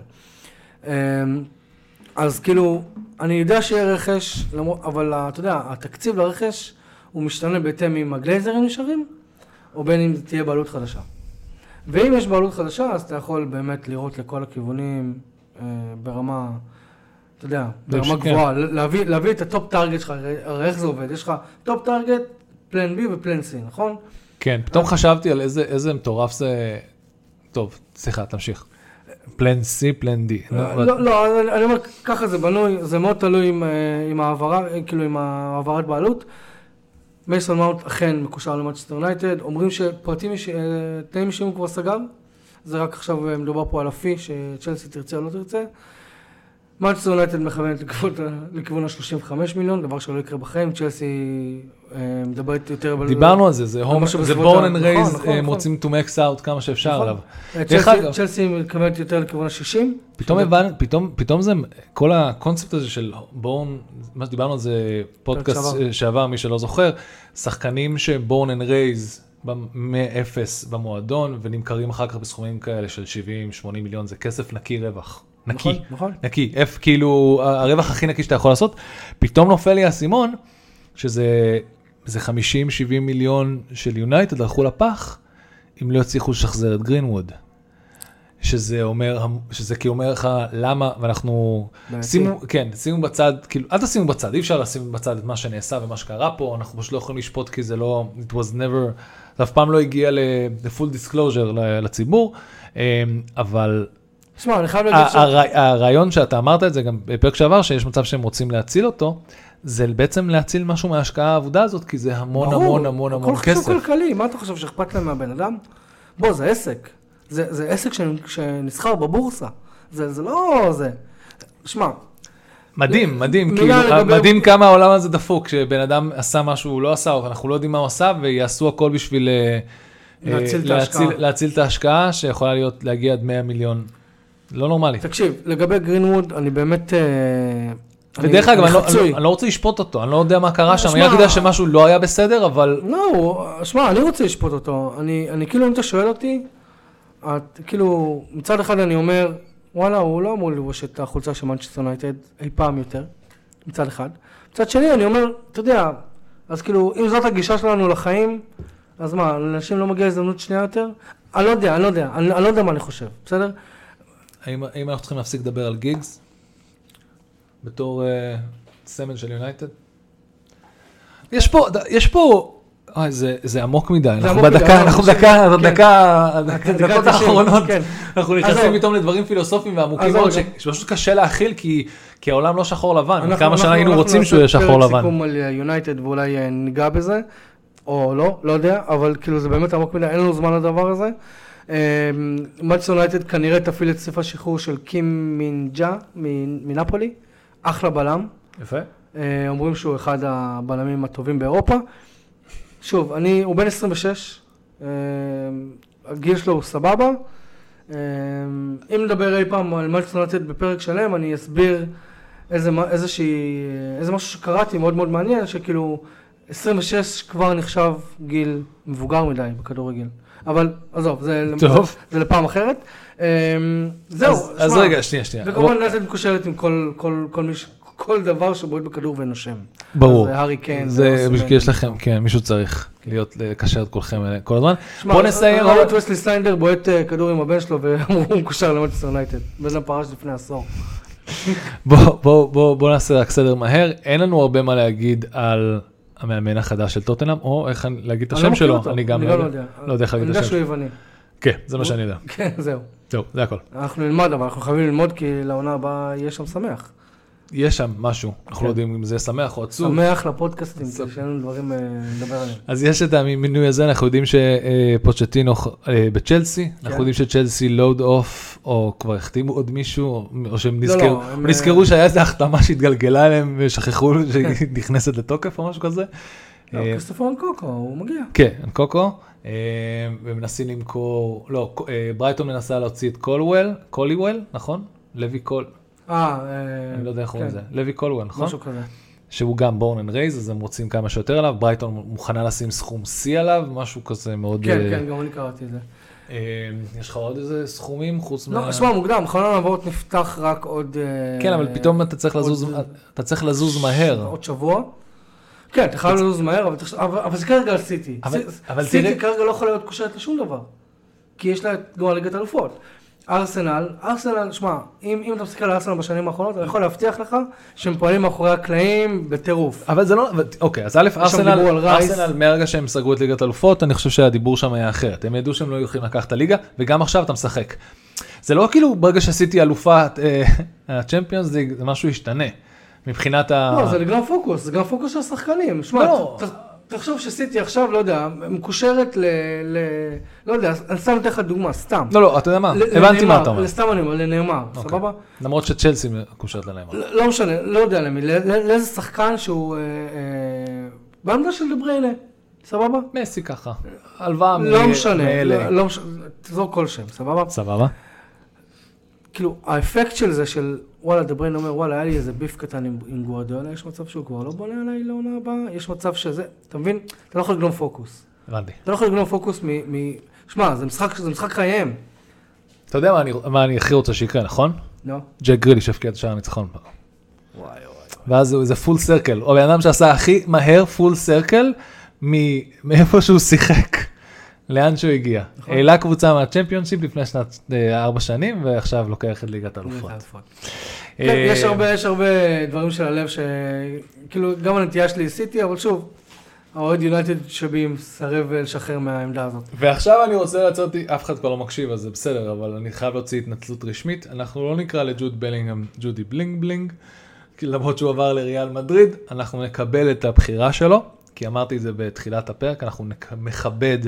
אמ, אז כאילו, אני יודע שיהיה רכש, אבל אתה יודע, התקציב לרכש הוא משתנה בהתאם אם הגלייזרים נשארים, או בין אם תהיה בעלות חדשה. ואם יש בעלות חדשה, אז אתה יכול באמת לראות לכל הכיוונים ברמה, אתה יודע, ברמה כן. גבוהה, להביא, להביא את ה top target שלך, הרי, איך זה עובד? יש לך top target, plan B ו plan C, נכון? כן, פתאום חשבתי על איזה, איזה מטורף זה... טוב, סליחה, תמשיך. plan C, plan D. לא, לא, אני- אומר, ככה זה בנוי, זה מאוד תלוי עם, אה, העברה, אה, כאילו עם העברת בעלות. מייסון מאונט אכן מקושר למאצ'סטר יונייטד, אומרים שפרטים, אה, תנאים אישיים הוא כבר סגר, זה רק עכשיו אה, מדובר פה על ה fee, שצ'לסי תרצה או לא תרצה. מאצ'סטר יונייטד מכוונת לכיוון ה- לכיוון ה-35 מיליון, דבר שלא יקרה בחיים, צ'לסי אה, מדברת יותר... דיברנו על זה, זה born and raised, הם. רוצים to max out כמה שאפשר נכון. עליו. אה, צ'לסי- מכוונת יותר לכיוון ה-60. פתאום הבנ... פתאום, זה, כל הקונספט הזה של born, מה שדיברנו על זה, פודקאסט שעבר. שעבר, מי שלא זוכר, שחקנים ש born and raised מ-0 במועדון ונמכרים אחר כך בסכומים כאלה של 70-80 מיליון, זה כסף נקי רווח. נקי. נכון, נכון. נקי, F, כאילו הרווח הכי נקי שאתה יכול לעשות, פתאום נופל לי האסימון, שזה זה 50-70 מיליון של יונייטד הלכו לפח, אם לא יצליחו לשחזר את גרינווד. שזה אומר, שזה כאילו אומר לך למה, ואנחנו. שימו, כן, שימו בצד, כאילו, אל תשימו בצד, אי אפשר לשים בצד את מה שנעשה ומה שקרה פה, אנחנו פשוט לא יכולים לשפוט כי זה לא, it was never, זה אף פעם לא הגיע ל-full disclosure ל- לציבור, אמ, אבל שמע, אני חייב להגיד ש... הר- הרעיון שאתה אמרת את זה גם בפרק שעבר, שיש מצב שהם רוצים להציל אותו, זה בעצם להציל משהו מההשקעה האבודה הזאת, כי זה המון ברור, המון המון המון הכל חישוב כסף. כלכלי, מה אתה חושב שאכפת להם מהבן אדם? בוא, זה עסק. זה, זה עסק שנסחר בבורסה. זה, זה לא זה. שמע, מדהים, מדהים, כאילו, לגבי- מדהים כמה העולם הזה דפוק, שבן אדם עשה משהו הוא לא עשה, אנחנו לא יודעים מה הוא עשה, ויעשו הכל בשביל אה, להציל את אה, ההשקעה. להציל את ההשקעה, שיכולה להיות, להגיע עד 100 מיליון. לא נורמלי. תקשיב, לגבי גרינווד, אני באמת... אה, ודרך אגב, אני אני לא-. אני לא רוצה לשפוט אותו, אני לא יודע מה קרה שם, אני רק יודע שמשהו לא היה בסדר, אבל לא, שמע, אני רוצה לשפוט אותו. אני, אני כאילו, אם אתה שואל אותי, את, כאילו, מצד אחד אני אומר, וואלה, הוא לא אמור ללבוש את החולצה של מנצ'סטר יונייטד אי פעם יותר, מצד אחד. מצד שני, אני אומר, אתה יודע, אז כאילו, אם זאת הגישה שלנו לחיים, אז מה, לאנשים לא מגיעה הזדמנות שנייה יותר? אני לא יודע, אני לא יודע, אני, אני לא יודע מה אני חושב, בסדר? האם האם אנחנו צריכים להפסיק לדבר על גיגס? בתור אה, סמל של יונייטד? יש פה, יש פה, אוי, זה, זה עמוק מדי, אנחנו עמוק מדי, בדקה, אבל אנחנו זה- בדקה, כן. בדקה, דקה הדקות 90, האחרונות, כן. אנחנו. נכנסים פתאום לדברים פילוסופיים ועמוקים מאוד, שפשוט קשה להכיל, כי כי העולם לא שחור לבן, אנחנו- כמה שנה אנחנו- היינו אנחנו רוצים נעשה שהוא יהיה שחור לבן. סיכום על יונייטד ואולי אה, ניגע בזה, או לא, לא יודע, אבל כאילו זה באמת עמוק מדי, אין לנו זמן לדבר הזה. מאצ'סטר יונייטד כנראה תפעיל את סעיף השחרור של קים מינג'ה מנפולי, אחלה בלם, יפה. אה, אומרים שהוא אחד הבלמים הטובים באירופה. שוב, אני, הוא בן 26, אה, הגיל שלו הוא סבבה. אה, אם נדבר אי פעם על מאצ'סטר יונייטד בפרק שלם, אני אסביר איזה, איזושהי, איזה משהו שקראתי מאוד מאוד מעניין, שכאילו 26 כבר נחשב גיל מבוגר מדי בכדורגל. אבל עזוב, זה, טוב. זה לפעם אחרת. אה, זהו, אז- אז שמע, רגע, שנייה, שנייה. וכמובן יונייטד מקושרת עם כל, כל, כל, מי, ש- כל דבר שבועט בכדור ונושם. ברור. אז הארי קיין. זה ואוסימן. בשביל יש לכם, כן, מישהו צריך להיות, לקשר את כולכם אלה כל הזמן. בוא נסיים. את וסלי סניידר בועט אה, כדור עם הבן שלו והוא מקושר למנצ'סטר יונייטד. בן פרש לפני עשור. בוא, בוא, בוא, בוא נעשה רק סדר מהר, אין לנו הרבה מה להגיד על המאמן החדש של טוטנאם, או איך אני- להגיד את אני לא השם מכיר שלו, אני גם אני לא לא יודע. יודע. לא יודע איך להגיד אני את יודע השם שהוא יווני. כן, זה מה שאני יודע. כן, זהו. זהו, זה הכל. אנחנו נלמד, אבל אנחנו חייבים ללמוד כי לעונה הבאה יהיה שם שמח. יש שם משהו, אנחנו כן. לא יודעים אם זה שמח או עצוב. שמח לפודקאסטים. כדי שיהיה לנו דברים אה, לדבר עליהם. אז יש את המינוי הזה, אנחנו יודעים שפוצ'טינו אה, בצ'לסי, אנחנו כן. יודעים שצ'לסי לואוד אוף, או כבר החתימו עוד מישהו, או- שהם לא, נזכרו, הם, או נזכרו שהיה איזו החתמה שהתגלגלה אליהם ושכחו שהיא נכנסת לתוקף או משהו כזה. לא, אה, כריסטופר אנקונקו, הוא מגיע. כן, קוקו, אה, ומנסים למכור, לא, אה, ברייטון מנסה להוציא את קולוול, קוליוול, נכון? לוי קול, אה, אה, אני לא יודע איך קוראים כן, לזה, לוי קולוול, נכון? משהו כזה. שהוא גם born and raised, אז הם רוצים כמה שיותר עליו, ברייטון מוכנה לשים סכום שיא עליו, משהו כזה מאוד... כן, אה, כן, גם אני קראתי את זה. אה, יש לך עוד איזה סכומים חוץ מה... לא, שמע, מוקדם, חלון העברות נפתח רק עוד... כן, אבל פתאום אתה צריך לזוז, אתה צריך לזוז מהר. עוד שבוע. כן, אתה חייב לזוז מהר, אבל תחשוב- אבל אבל זה כרגע על סיטי. סיטי כרגע לא יכולה להיות קושרת לשום דבר. כי יש לה את גמר ליגת אלופות. ארסנל, ארסנל, שמע, אם, אם אתה מסתכל על ארסנל בשנים האחרונות, אני יכול להבטיח לך שהם פועלים מאחורי הקלעים בטירוף. אבל זה לא, אבל- אוקיי, אז א', ארסנל. ארסנל מהרגע שהם סגרו את ליגת אלופות, אני חושב שהדיבור שם היה אחרת. הם ידעו שהם לא יכולים לקחת את הליגה, וגם עכשיו אתה משחק. זה לא כאילו ברגע שעשיתי אלופת הצ'מפיונס ליג, זה משהו ישתנה. מבחינת ה... לא, זה לגנוב פוקוס, זה גם פוקוס של השחקנים. שמע, לא. תחשוב שסיטי עכשיו, לא יודע, מקושרת ל... ל- לא יודע, אני סתם אתן לך דוגמה, סתם. לא, לא, אתה יודע מה, הבנתי מה אתה אומר. סתם אני אומר, לנאמר, אוקיי. סבבה? למרות שצ'לסי מקושרת לנאמר. לא לא משנה, לא יודע למי, לאיזה שחקן שהוא... אה, אה, בעמדה של דבריינה, סבבה? מסי ככה. הלוואה לא משנה, מאלה. לא לא משנה, תזרוק כל שם, סבבה? סבבה. כאילו, האפקט של זה, של וואלה, דה בריינה אומר, וואלה, היה לי איזה beef קטן עם, עם גוארדיולה, יש מצב שהוא כבר לא בונה עליי לעונה הבאה, יש מצב שזה, אתה מבין? אתה לא יכול לגנוב פוקוס. הבנתי. אתה לא יכול לגנוב פוקוס מ... מ... שמע, זה משחק, זה משחק חייהם. אתה יודע מה אני- מה אני הכי רוצה שיקרה, נכון? נו. ג'ק גריליש הבקיע את שער הניצחון פעם. וואי וואי. ואז הוא איזה full circle, או בן אדם שעשה הכי מהר full circle מאיפה שהוא שיחק, לאן שהוא הגיע. נכון. העלה קבוצה מהצ'מפיונשיפ לפני שנת אה, ארבע שנים, ועכשיו לוקח את ליגת האלופות. כן, אה, יש הרבה, יש הרבה דברים של הלב ש... כאילו, גם הנטייה שלי סיטי, אבל שוב, האוהד יונייטד שבי מסרב לשחרר מהעמדה הזאת. ועכשיו אני רוצה לצאת, אף אחד כבר לא מקשיב אז זה בסדר, אבל אני חייב להוציא התנצלות רשמית. אנחנו לא נקרא לג'וד בלינגהם ג'ודי בלינג בלינג, למרות שהוא עבר לריאל מדריד, אנחנו נקבל את הבחירה שלו, כי אמרתי את זה בתחילת הפרק, אנחנו נכבד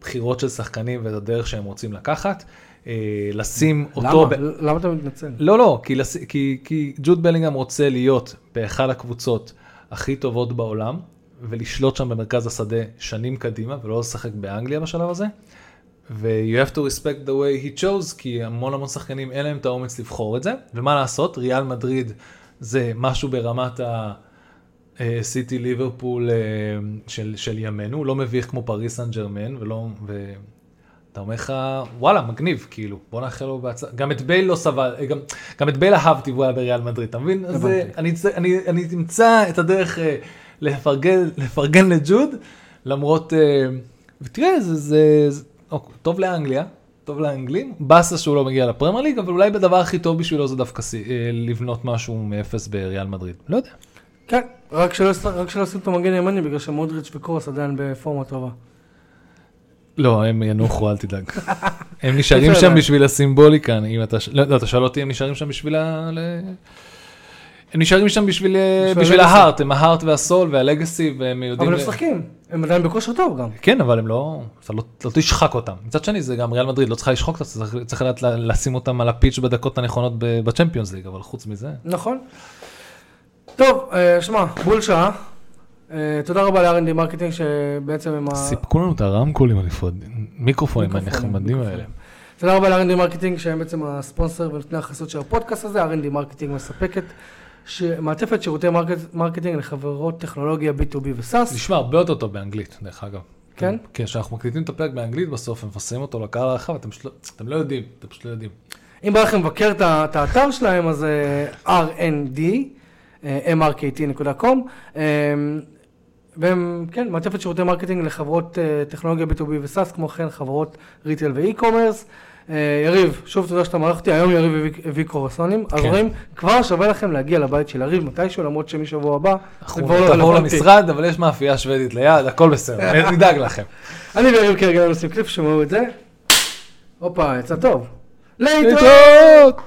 בחירות של שחקנים ואת הדרך שהם רוצים לקחת. אה, לשים אותו... למה? ב- למה אתה מתנצל? לא, לא, כי, לס... כי, כי ג'וד בלינגהם רוצה להיות באחד הקבוצות הכי טובות בעולם, ולשלוט שם במרכז השדה שנים קדימה, ולא לשחק באנגליה בשלב הזה. ו-you have to respect the way he chose, כי המון המון שחקנים אין להם את האומץ לבחור את זה, ומה לעשות, ריאל מדריד זה משהו ברמת ה... סיטי ליברפול אה, של, של ימינו, לא מביך כמו פריס סן ג'רמן, ולא, ואתה אומר לך, וואלה, מגניב, כאילו, בוא נאחל לו בהצלחה. גם את בייל לא סבל, אה, גם, גם את בייל אהבתי והוא היה בריאל מדריד, אתה מבין? אז אה. אני, אני, אני אמצא את הדרך אה, לפרגן, לפרגן לג'וד, למרות, אה, ותראה, זה, זה, זה אוקיי, טוב לאנגליה, טוב לאנגלים, באסה שהוא לא מגיע לפרמייר ליג, אבל אולי בדבר הכי טוב בשבילו זה דווקא אה, לבנות משהו מאפס בריאל מדריד, לא יודע. כן, רק שלא רק שלא ישים את המגן הימני, בגלל שמודריץ' וקרוס עדיין בפורמה טובה. לא, הם ינוחו, אל תדאג. הם נשארים. שם בשביל הסימבוליקה, אם אתה, לא, לא, אתה שואל אותי, הם נשארים שם בשביל ה... ל- הם נשארים שם בשביל, בשביל בשביל. ההארט, הם ההארט והסול והלגאסי, והם יודעים... אבל הם ל- משחקים, הם עדיין בכושר טוב גם. כן, אבל הם לא, אתה לא, לא תשחק אותם. מצד שני, זה גם ריאל מדריד, לא צריכה לשחוק אותם, צריך, צריך לדעת ל- לשים אותם על הפיץ' בדקות הנכונות בצ'מפיונס ליג, אבל חוץ מזה... נכון. טוב, אה, שמע, בול שעה. אה, תודה רבה ל- R&D Marketing שבעצם הם ה... סיפקו לנו את הרמקולים הנפרדים, מיקרופונים הנחמדים האלה. תודה רבה ל- R&D Marketing שהם בעצם הספונסר ונותני החסות של הפודקאסט הזה. R&D Marketing מספקת. מעטפת שירותי market... marketing לחברות טכנולוגיה B2B ו SaaS. נשמע הרבה יותר טוב באנגלית, דרך אגב. כן? כן, כשאנחנו מקליטים את הפרק באנגלית בסוף, ומפרסמים אותו לקהל הרחב, אתם פשוט לא- אתם לא יודעים, אתם פשוט לא יודעים. אם בא לכם לבקר את האתר שלהם, אז אה, אה, mrkt.com, אה, והם, כן, מעטפת שירותי marketing לחברות אה, טכנולוגיה B2B ו SaaS, כמו כן חברות retail ו e-commerce. אה, יריב, שוב תודה שאתה מארח אותי, היום יריב הביא- קרואסונים, אז כן. רואים, כבר שווה לכם להגיע לבית של יריב מתישהו, למרות שמשבוע הבא, זה אנחנו כבר לא רלוונטי. למשרד, אבל יש מאפייה שוודית ליד, הכל בסדר, נדאג לכם. אני ויריב כרגע עושים קליפ, שמעו את זה. הופה, יצא טוב. להתראות!